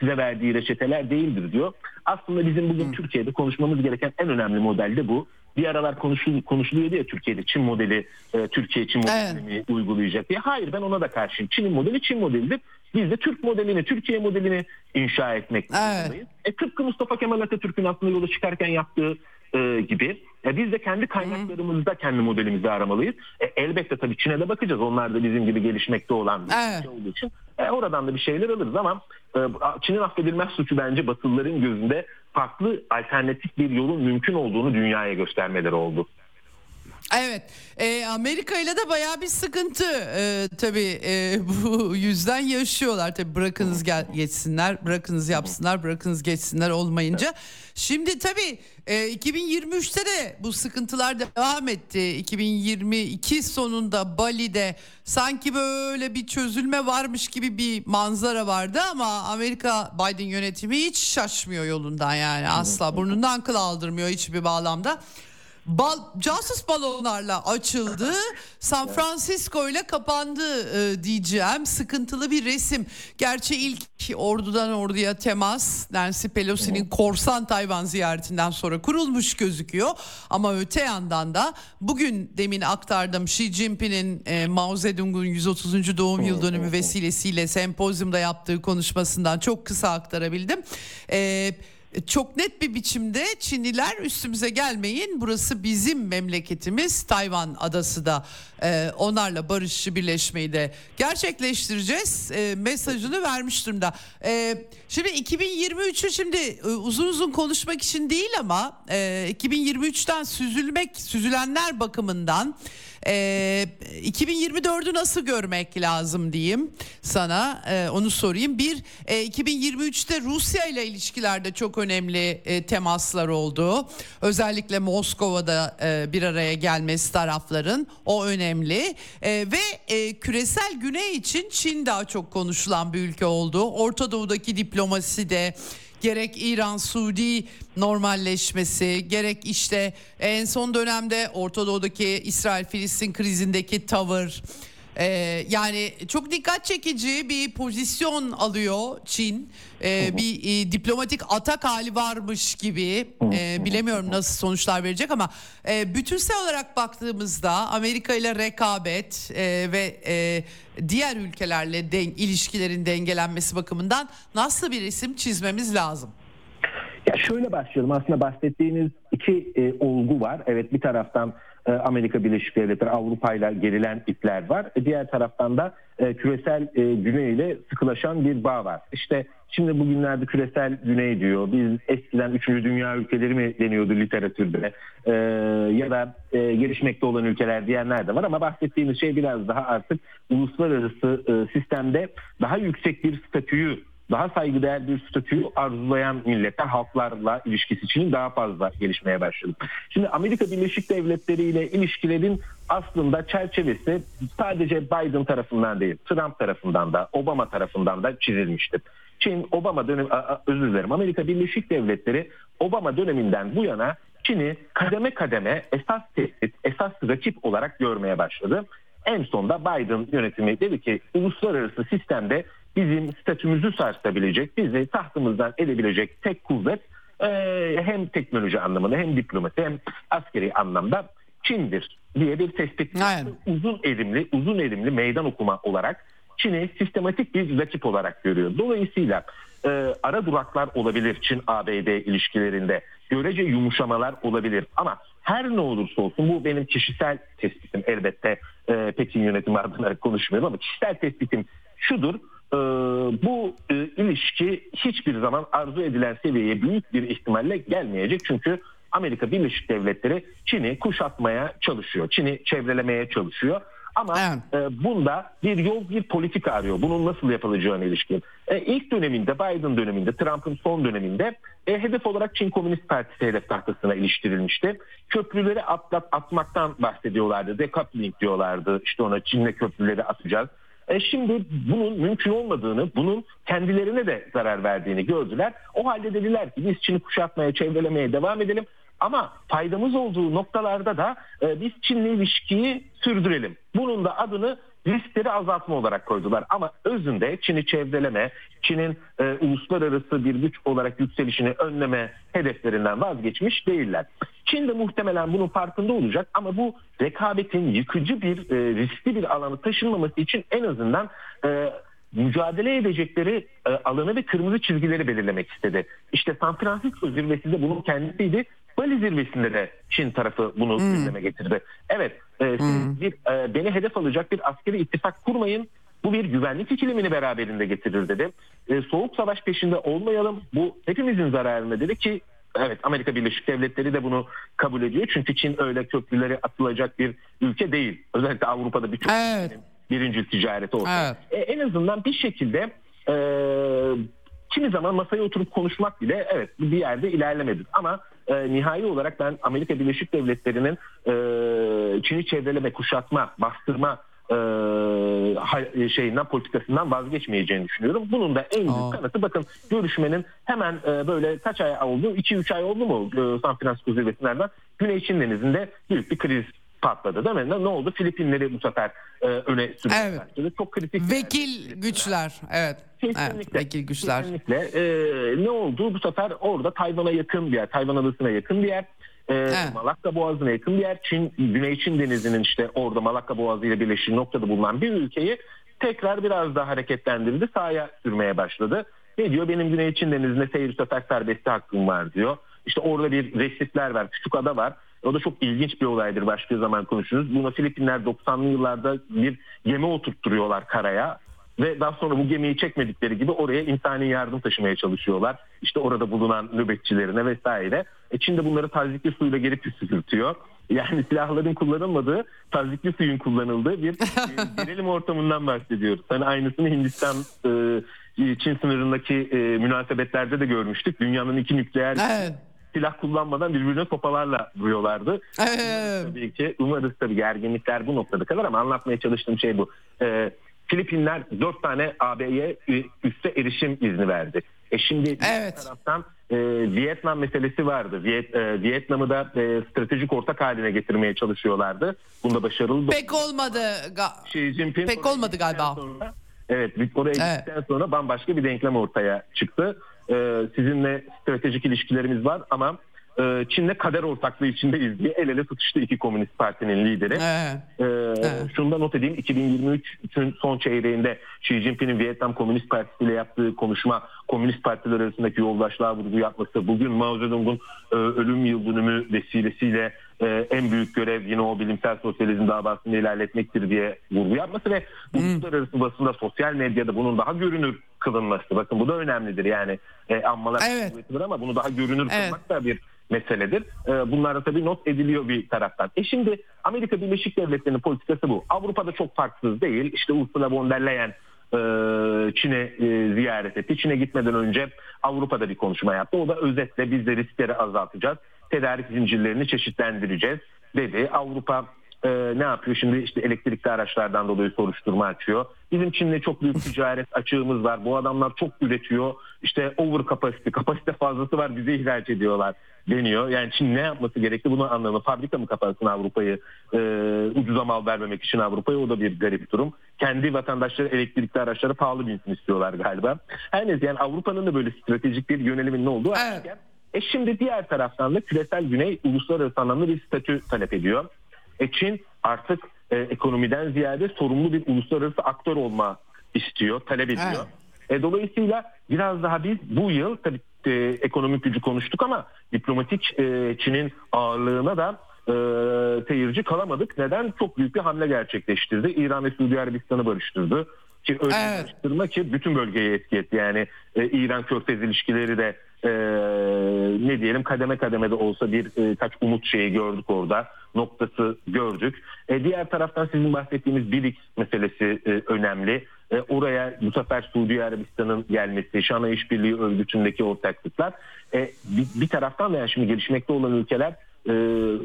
size verdiği reçeteler değildir diyor. Aslında bizim bugün Hı. Türkiye'de konuşmamız gereken en önemli model de bu. Bir aralar konuşul, konuşuluyordu ya Türkiye'de Çin modeli, e, Türkiye Çin modelini evet. uygulayacak diye. Hayır ben ona da karşıyım. Çin'in modeli Çin modelidir. Biz de Türk modelini, Türkiye modelini inşa etmek evet. E, tıpkı Mustafa Kemal Atatürk'ün aslında yola çıkarken yaptığı e, gibi. E, biz de kendi kaynaklarımızda kendi modelimizi aramalıyız. E, elbette tabii Çin'e de bakacağız. Onlar da bizim gibi gelişmekte olan bir evet. olduğu için. E, oradan da bir şeyler alırız ama e, Çin'in affedilmez suçu bence Batılıların gözünde farklı alternatif bir yolun mümkün olduğunu dünyaya göstermeleri oldu. Evet e, Amerika ile de baya bir sıkıntı e, tabii e, (laughs) bu yüzden yaşıyorlar tabii bırakınız gel geçsinler bırakınız yapsınlar bırakınız geçsinler olmayınca. Şimdi tabii e, 2023'te de bu sıkıntılar devam etti 2022 sonunda Bali'de sanki böyle bir çözülme varmış gibi bir manzara vardı ama Amerika Biden yönetimi hiç şaşmıyor yolundan yani asla burnundan kıl aldırmıyor hiçbir bağlamda. Bal, casus balonlarla açıldı. San Francisco ile kapandı e, diyeceğim. Sıkıntılı bir resim. Gerçi ilk ordudan orduya temas Nancy Pelosi'nin korsan Tayvan ziyaretinden sonra kurulmuş gözüküyor. Ama öte yandan da bugün demin aktardım Xi Jinping'in e, Mao Zedong'un 130. doğum yıl dönümü vesilesiyle sempozyumda yaptığı konuşmasından çok kısa aktarabildim. Eee çok net bir biçimde Çinliler üstümüze gelmeyin. Burası bizim memleketimiz. Tayvan adası da e, onlarla barışçı birleşmeyi de gerçekleştireceğiz. E, mesajını vermiş durumda. E, şimdi 2023'ü şimdi e, uzun uzun konuşmak için değil ama e, 2023'ten süzülmek süzülenler bakımından e, 2024'ü nasıl görmek lazım diyeyim sana e, onu sorayım. Bir e, 2023'te Rusya ile ilişkilerde çok önemli e, temaslar oldu. Özellikle Moskova'da e, bir araya gelmesi tarafların o önemli e, ve e, küresel güney için Çin daha çok konuşulan bir ülke oldu. Orta Doğu'daki diplomasi de gerek İran Suudi normalleşmesi gerek işte en son dönemde Orta Doğu'daki İsrail Filistin krizindeki tavır ee, yani çok dikkat çekici bir pozisyon alıyor Çin. Ee, bir e, diplomatik atak hali varmış gibi. Ee, bilemiyorum nasıl sonuçlar verecek ama e, bütünsel olarak baktığımızda Amerika ile rekabet e, ve e, diğer ülkelerle den, ilişkilerin dengelenmesi bakımından nasıl bir isim çizmemiz lazım? Ya şöyle başlayalım. Aslında bahsettiğiniz iki e, olgu var. Evet bir taraftan Amerika Birleşik Devletleri Avrupa ile gerilen ipler var. E, diğer taraftan da e, küresel e, güney ile sıkılaşan bir bağ var. İşte şimdi bugünlerde küresel güney diyor. Biz eskiden 3. dünya ülkeleri mi deniyordu literatürde e, ya da e, gelişmekte olan ülkeler diyenler de var ama bahsettiğimiz şey biraz daha artık uluslararası e, sistemde daha yüksek bir statüyü daha saygıdeğer bir statüyü arzulayan milletler halklarla ilişkisi için daha fazla gelişmeye başladı. Şimdi Amerika Birleşik Devletleri ile ilişkilerin aslında çerçevesi sadece Biden tarafından değil, Trump tarafından da, Obama tarafından da çizilmiştir. Çin Obama dönem özür dilerim Amerika Birleşik Devletleri Obama döneminden bu yana Çin'i kademe kademe esas tehdit, esas rakip olarak görmeye başladı. En sonunda Biden yönetimi dedi ki uluslararası sistemde bizim statümüzü sarsabilecek, bizi tahtımızdan edebilecek tek kuvvet e, hem teknoloji anlamında hem diplomasi hem askeri anlamda Çin'dir diye bir tespit. Aynen. Uzun erimli, uzun erimli meydan okuma olarak Çin'i sistematik bir rakip olarak görüyor. Dolayısıyla e, ara duraklar olabilir Çin-ABD ilişkilerinde. Görece yumuşamalar olabilir ama her ne olursa olsun bu benim kişisel tespitim elbette e, Pekin yönetimi adına konuşmuyorum ama kişisel tespitim şudur e, bu e, ilişki hiçbir zaman arzu edilen seviyeye büyük bir ihtimalle gelmeyecek. Çünkü Amerika Birleşik Devletleri Çin'i kuşatmaya çalışıyor. Çin'i çevrelemeye çalışıyor. Ama evet. e, bunda bir yol bir politika arıyor. Bunun nasıl yapılacağına ilişkin. E, ilk döneminde Biden döneminde Trump'ın son döneminde e, hedef olarak Çin Komünist Partisi hedef tahtasına iliştirilmişti. Köprüleri atlat, atmaktan bahsediyorlardı. Decoupling diyorlardı. İşte ona Çin'le köprüleri atacağız. E şimdi bunun mümkün olmadığını, bunun kendilerine de zarar verdiğini gördüler. O halde dediler ki biz Çin'i kuşatmaya, çevrelemeye devam edelim. Ama faydamız olduğu noktalarda da e, biz Çin'le ilişkiyi sürdürelim. Bunun da adını riskleri azaltma olarak koydular. Ama özünde Çin'i çevreleme, Çin'in e, uluslararası bir güç olarak yükselişini önleme hedeflerinden vazgeçmiş değiller. Çin de muhtemelen bunun farkında olacak ama bu rekabetin yıkıcı bir e, riskli bir alanı taşınmaması için en azından e, mücadele edecekleri e, alanı ve kırmızı çizgileri belirlemek istedi. İşte San Francisco zirvesi de bunun kendisiydi. Bali zirvesinde de Çin tarafı bunu hmm. gündeme getirdi. Evet, e, hmm. bir e, beni hedef alacak bir askeri ittifak kurmayın. Bu bir güvenlik ikilemini beraberinde getirir dedi. E, soğuk savaş peşinde olmayalım. Bu hepimizin zararına dedi ki Evet Amerika Birleşik Devletleri de bunu kabul ediyor. Çünkü Çin öyle köprüleri atılacak bir ülke değil. Özellikle Avrupa'da birçok evet. Birinci ticareti orada. Evet. E, en azından bir şekilde e, kimi zaman masaya oturup konuşmak bile evet bir yerde ilerlemedik. Ama e, nihai olarak ben Amerika Birleşik Devletleri'nin e, Çin'i çevreleme, kuşatma, bastırma e, şeyinden politikasından vazgeçmeyeceğini düşünüyorum. Bunun da en büyük Aa. kanıtı bakın görüşmenin hemen e, böyle kaç ay oldu? 2-3 ay oldu mu e, San Francisco zirvesinden Güney Çin Denizi'nde büyük bir kriz patladı değil mi? Ne, oldu? Filipinleri bu sefer e, öne sürmeye Evet. başladı. Çok kritik. Vekil güçler. Evet. evet. Kesinlikle. Vekil güçler. Kesinlikle. Ee, ne oldu? Bu sefer orada Tayvan'a yakın bir yer. Tayvan adasına yakın bir yer. Ee, Evet. Malakka Boğazı'na yakın bir yer. Çin, Güney Çin Denizi'nin işte orada Malakka Boğazı ile birleştiği noktada bulunan bir ülkeyi tekrar biraz daha hareketlendirdi. Sahaya sürmeye başladı. Ne diyor? Benim Güney Çin Denizi'nde seyir sefer serbesti hakkım var diyor. İşte orada bir resifler var. Küçük ada var. O da çok ilginç bir olaydır. Başka zaman konuşuruz. Buna Filipinler 90'lı yıllarda bir gemi oturtturuyorlar karaya ve daha sonra bu gemiyi çekmedikleri gibi oraya insani yardım taşımaya çalışıyorlar. İşte orada bulunan nöbetçilerine vesaire. E Çin de bunları tazikli suyla geri püskürtüyor. (laughs) Yani silahların kullanılmadığı, tazikli suyun kullanıldığı bir e, (laughs) gerilim ortamından bahsediyoruz. Hani aynısını Hindistan e, Çin sınırındaki e, münasebetlerde de görmüştük. Dünyanın iki nükleer Evet. Silah kullanmadan birbirine sopalarla vuruyorlardı. Tabii ki umarız tabii gerginlikler bu noktada kalır ama anlatmaya çalıştığım şey bu. Ee, Filipinler dört tane AB'ye üste erişim izni verdi. E şimdi Evet. taraftan e, Vietnam meselesi vardı. Viet, e, Vietnam'ı da e, stratejik ortak haline getirmeye çalışıyorlardı. Bunda başarılı Pek olmadı. Ga- Xi Jinping Pek olmadı galiba. Sonra, evet oraya Evet. gittikten sonra bambaşka bir denklem ortaya çıktı. Ee, sizinle stratejik ilişkilerimiz var ama e, Çin'le kader ortaklığı içindeyiz diye el ele tutuştu iki komünist partinin lideri. Evet. Ee, Evet. Şunu da not edeyim 2023'ün son çeyreğinde Xi Jinping'in Vietnam Komünist Partisi ile yaptığı konuşma komünist partiler arasındaki yoldaşlığa vurgu yapması bugün Mao Zedong'un e, ölüm yıl dönümü vesilesiyle e, en büyük görev yine o bilimsel sosyalizm davasını ilerletmektir diye vurgu yapması ve uluslararası basında sosyal medyada bunun daha görünür kılınması. Bakın bu da önemlidir yani e, anmalar Evet. ama bunu daha görünür Evet. kılmak da bir meseledir. Ee, Bunlar da tabii not ediliyor bir taraftan. E şimdi Amerika Birleşik Devletleri'nin politikası bu. Avrupa'da çok farksız değil. İşte Ursula von der Leyen e, Çin'e e, ziyaret etti. Çin'e gitmeden önce Avrupa'da bir konuşma yaptı. O da özetle biz de riskleri azaltacağız. Tedarik zincirlerini çeşitlendireceğiz dedi. Avrupa e, ne yapıyor şimdi işte elektrikli araçlardan dolayı soruşturma açıyor. Bizim Çin'le çok büyük ticaret açığımız var. Bu adamlar çok üretiyor. İşte over kapasite, kapasite fazlası var bize ihraç ediyorlar deniyor. Yani Çin ne yapması gerekli bunu anlamı. Fabrika mı kapatsın Avrupa'yı e, ucuza mal vermemek için Avrupa'ya o da bir garip durum. Kendi vatandaşları elektrikli araçları pahalı binsin istiyorlar galiba. Her neyse yani Avrupa'nın da böyle stratejik bir yönelimin ne olduğu Evet. E şimdi diğer taraftan da küresel güney uluslararası anlamda bir statü talep ediyor. E Çin artık e, ekonomiden ziyade sorumlu bir uluslararası aktör olma istiyor, talep ediyor. E, dolayısıyla biraz daha biz bu yıl tabii e, ekonomik gücü konuştuk ama diplomatik e, Çin'in ağırlığına da e, seyirci kalamadık. Neden? Çok büyük bir hamle gerçekleştirdi. İran ve Suudi Arabistan'ı barıştırdı. Ki öyle Evet. barıştırma ki bütün bölgeye etki etti. Yani e, İran-Körfez ilişkileri de e, ne diyelim kademe kademe de olsa bir e, kaç umut şeyi gördük orada. Noktası gördük. E, diğer taraftan sizin bahsettiğimiz BRICS meselesi e, önemli. E, oraya bu sefer Suudi Arabistan'ın gelmesi, Şanghay İşbirliği Örgütü'ndeki ortaklıklar. E, bir, bir taraftan da yani şimdi gelişmekte olan ülkeler e,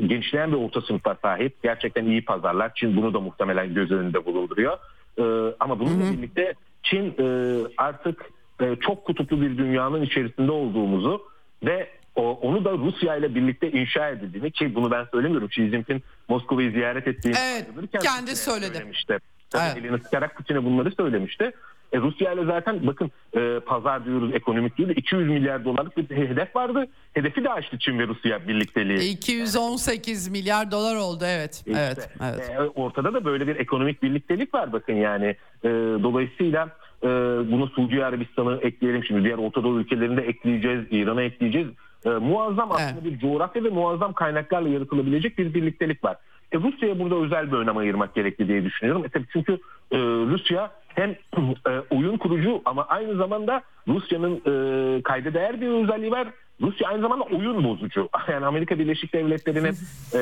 genişleyen bir orta sınıfa sahip. Gerçekten iyi pazarlar. Çin bunu da muhtemelen göz önünde bulunduruyor. E, ama bununla birlikte Çin e, artık e, çok kutuplu bir dünyanın içerisinde olduğumuzu ve o, onu da Rusya ile birlikte inşa edildiğini ki bunu ben söylemiyorum. Xi Jinping Moskova'yı ziyaret ettiğini Evet, kendi söyledi. Söylemişti. Tabii Evet. elini sıkarak Putin'e bunları söylemişti. E, Rusya ile zaten bakın e, pazar diyoruz ekonomik de 200 milyar dolarlık bir hedef vardı. Hedefi de aştı Çin ve Rusya birlikteliği. 218 milyar dolar oldu evet. İşte, evet. Evet. e, ortada da böyle bir ekonomik birliktelik var bakın yani. E, dolayısıyla e, bunu Suudi Arabistan'ı ekleyelim şimdi diğer Orta Doğu ülkelerini de ekleyeceğiz, İran'a ekleyeceğiz. E, muazzam aslında Evet. bir coğrafya ve muazzam kaynaklarla yaratılabilecek bir birliktelik var. E, Rusya'ya burada özel bir önem ayırmak gerekli diye düşünüyorum. E, tabii çünkü e, Rusya hem e, oyun kurucu ama aynı zamanda Rusya'nın e, kayda değer bir özelliği var. Rusya aynı zamanda oyun bozucu. (laughs) Yani Amerika Birleşik Devletleri'nin e,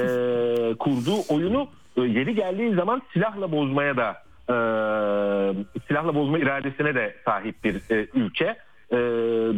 kurduğu oyunu e, yeri geldiği zaman silahla bozmaya da e, silahla bozma iradesine de sahip bir e, ülke. E,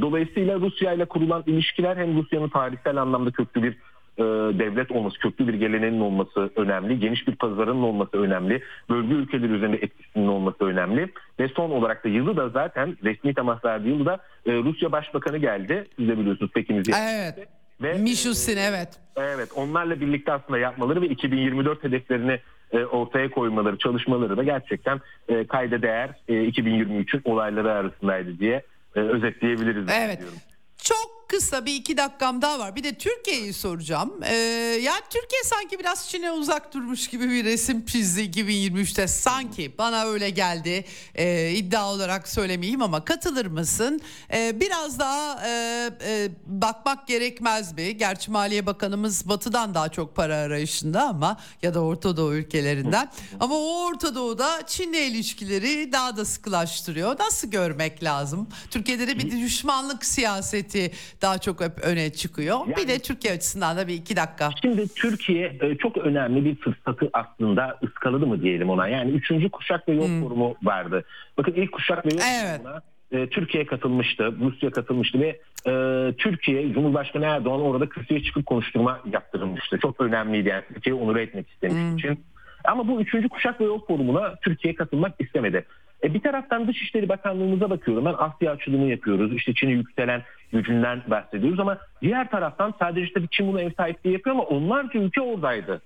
dolayısıyla Rusya ile kurulan ilişkiler hem Rusya'nın tarihsel anlamda köklü bir e, devlet olması, köklü bir geleneğinin olması önemli. Geniş bir pazarının olması önemli. Bölge ülkeleri üzerinde etkisinin olması önemli. Ve son olarak da yılı da zaten resmi temaslar yılı da e, Rusya Başbakanı geldi. Siz de biliyorsunuz Pekin'i Evet. Ve, Mişusin evet. Evet onlarla birlikte aslında yapmaları ve 2024 hedeflerini ortaya koymaları, çalışmaları da gerçekten e, kayda değer e, 2023'ün olayları arasındaydı diye e, özetleyebiliriz. Evet. Diyorum. Çok kısa bir iki dakikam daha var. Bir de Türkiye'yi soracağım. Ee, yani Türkiye sanki biraz Çin'e uzak durmuş gibi bir resim çizdi 2023'te. Sanki bana öyle geldi. Ee, iddia olarak söylemeyeyim ama katılır mısın? Ee, biraz daha e, e, bakmak gerekmez mi? Gerçi Maliye Bakanımız batıdan daha çok para arayışında ama ya da Orta Doğu ülkelerinden. Ama o Orta Doğu'da Çin'le ilişkileri daha da sıkılaştırıyor. Nasıl görmek lazım? Türkiye'de de bir düşmanlık siyaseti daha çok hep öne çıkıyor. Yani, bir de Türkiye açısından da bir iki dakika. Şimdi Türkiye e, çok önemli bir fırsatı aslında ıskaladı mı diyelim ona. Yani üçüncü kuşak ve yol hmm. forumu vardı. Bakın ilk kuşak ve yol evet. forumuna e, Türkiye katılmıştı, Rusya katılmıştı ve e, Türkiye Cumhurbaşkanı Erdoğan orada kürsüye çıkıp konuşturma yaptırılmıştı. Çok önemliydi yani Türkiye'yi onur etmek istemiş hmm. için. Ama bu üçüncü kuşak ve yol forumuna Türkiye katılmak istemedi. E, bir taraftan Dışişleri Bakanlığımıza bakıyorum. Ben Asya açılımı yapıyoruz. İşte Çin'in yükselen gücünden bahsediyoruz ama diğer taraftan sadece tabii Çin bunu ev sahipliği yapıyor ama onlarca ülke oradaydı.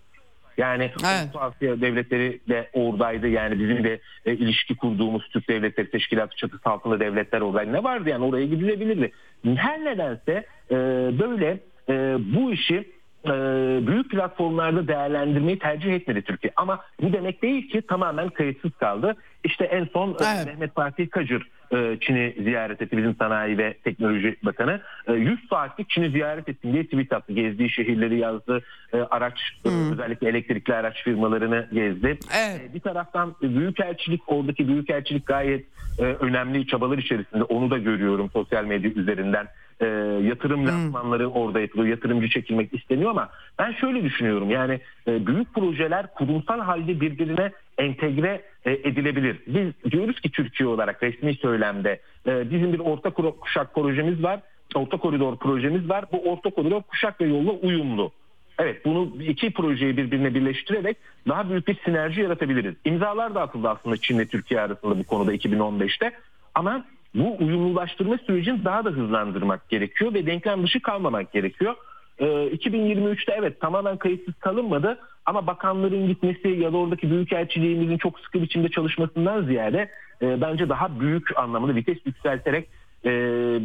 Yani evet. Asya devletleri de oradaydı. Yani bizim de e, ilişki kurduğumuz Türk Devletleri Teşkilatı çatısı altında devletler oradaydı. Ne vardı yani oraya gidilebilirdi. Her nedense e, böyle e, bu işi e, büyük platformlarda değerlendirmeyi tercih etmedi Türkiye. Ama bu demek değil ki tamamen kayıtsız kaldı. İşte en son e, evet. Mehmet Fatih Kacır e, Çin'i ziyaret etti bizim Sanayi ve Teknoloji Bakanı. 100 saatlik Çin'i ziyaret ettim diye tweet attı. Gezdiği şehirleri yazdı. Araç hmm. özellikle elektrikli araç firmalarını gezdi. Evet. Bir taraftan büyükelçilik oradaki büyükelçilik gayet önemli çabalar içerisinde. Onu da görüyorum sosyal medya üzerinden e, yatırım hmm. lansmanları orada yapılıyor. Yatırımcı çekilmek isteniyor ama ben şöyle düşünüyorum. Yani e, büyük projeler kurumsal halde birbirine entegre e, edilebilir. Biz diyoruz ki Türkiye olarak resmi söylemde e, bizim bir orta kuşak projemiz var. Orta koridor projemiz var. Bu orta koridor kuşak ve yolla uyumlu. Evet bunu iki projeyi birbirine birleştirerek daha büyük bir sinerji yaratabiliriz. İmzalar da atıldı aslında Çin ve Türkiye arasında bu konuda 2015'te. Ama bu uyumlulaştırma sürecini daha da hızlandırmak gerekiyor ve denklem dışı kalmamak gerekiyor. Ee, 2023'te evet tamamen kayıtsız kalınmadı ama bakanların gitmesi ya da oradaki büyükelçiliğimizin çok sıkı biçimde çalışmasından ziyade e, bence daha büyük anlamda vites yükselterek e,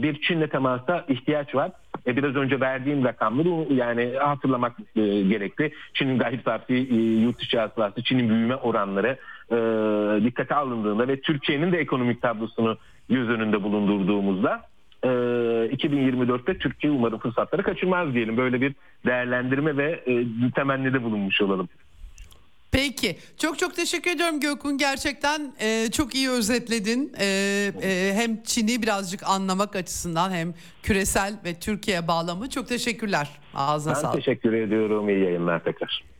bir Çin'le temasa ihtiyaç var. E, biraz önce verdiğim rakamları yani hatırlamak e, gerekli. Çin'in gayri safi e, yurt içi hasılası, Çin'in büyüme oranları e, dikkate alındığında ve Türkiye'nin de ekonomik tablosunu göz önünde bulundurduğumuzda e, 2024'te Türkiye umarım fırsatları kaçırmaz diyelim. Böyle bir değerlendirme ve e, temennide bulunmuş olalım. Peki çok çok teşekkür ediyorum Gökün gerçekten e, çok iyi özetledin e, e, hem Çin'i birazcık anlamak açısından hem küresel ve Türkiye bağlamı çok teşekkürler ağzına ben sağlık. Ben teşekkür ediyorum iyi yayınlar tekrar.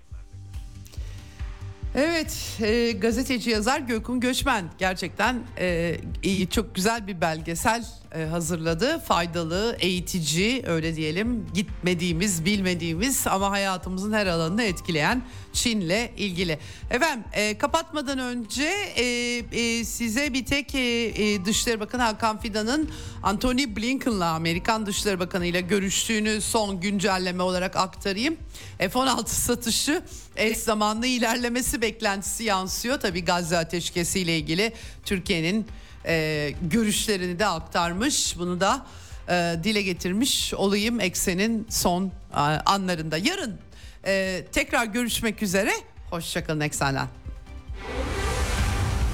Evet, e, gazeteci yazar Gökhan Göçmen gerçekten e, iyi, çok güzel bir belgesel e, hazırladı. Faydalı, eğitici öyle diyelim. Gitmediğimiz, bilmediğimiz ama hayatımızın her alanını etkileyen Çin'le ilgili. Efendim e, kapatmadan önce e, e, size bir tek e, e, Dışişleri Bakanı Hakan Fidan'ın Anthony Blinken'la Amerikan Dışişleri Bakanı ile görüştüğünü son güncelleme olarak aktarayım. F-16 satışı eş zamanlı ilerlemesi beklentisi yansıyor. Tabii Gazze ateşkesi ile ilgili Türkiye'nin e, görüşlerini de aktarmış. Bunu da e, dile getirmiş olayım eksenin son e, anlarında. Yarın e, tekrar görüşmek üzere. Hoşçakalın Eksen'den.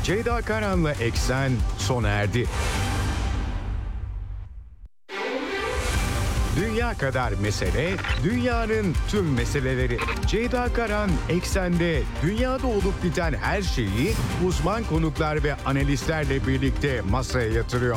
Ceyda Karan'la Eksen sona erdi. Dünya kadar mesele, dünyanın tüm meseleleri. Ceyda Karan Eksen'de dünyada olup biten her şeyi uzman konuklar ve analistlerle birlikte masaya yatırıyor.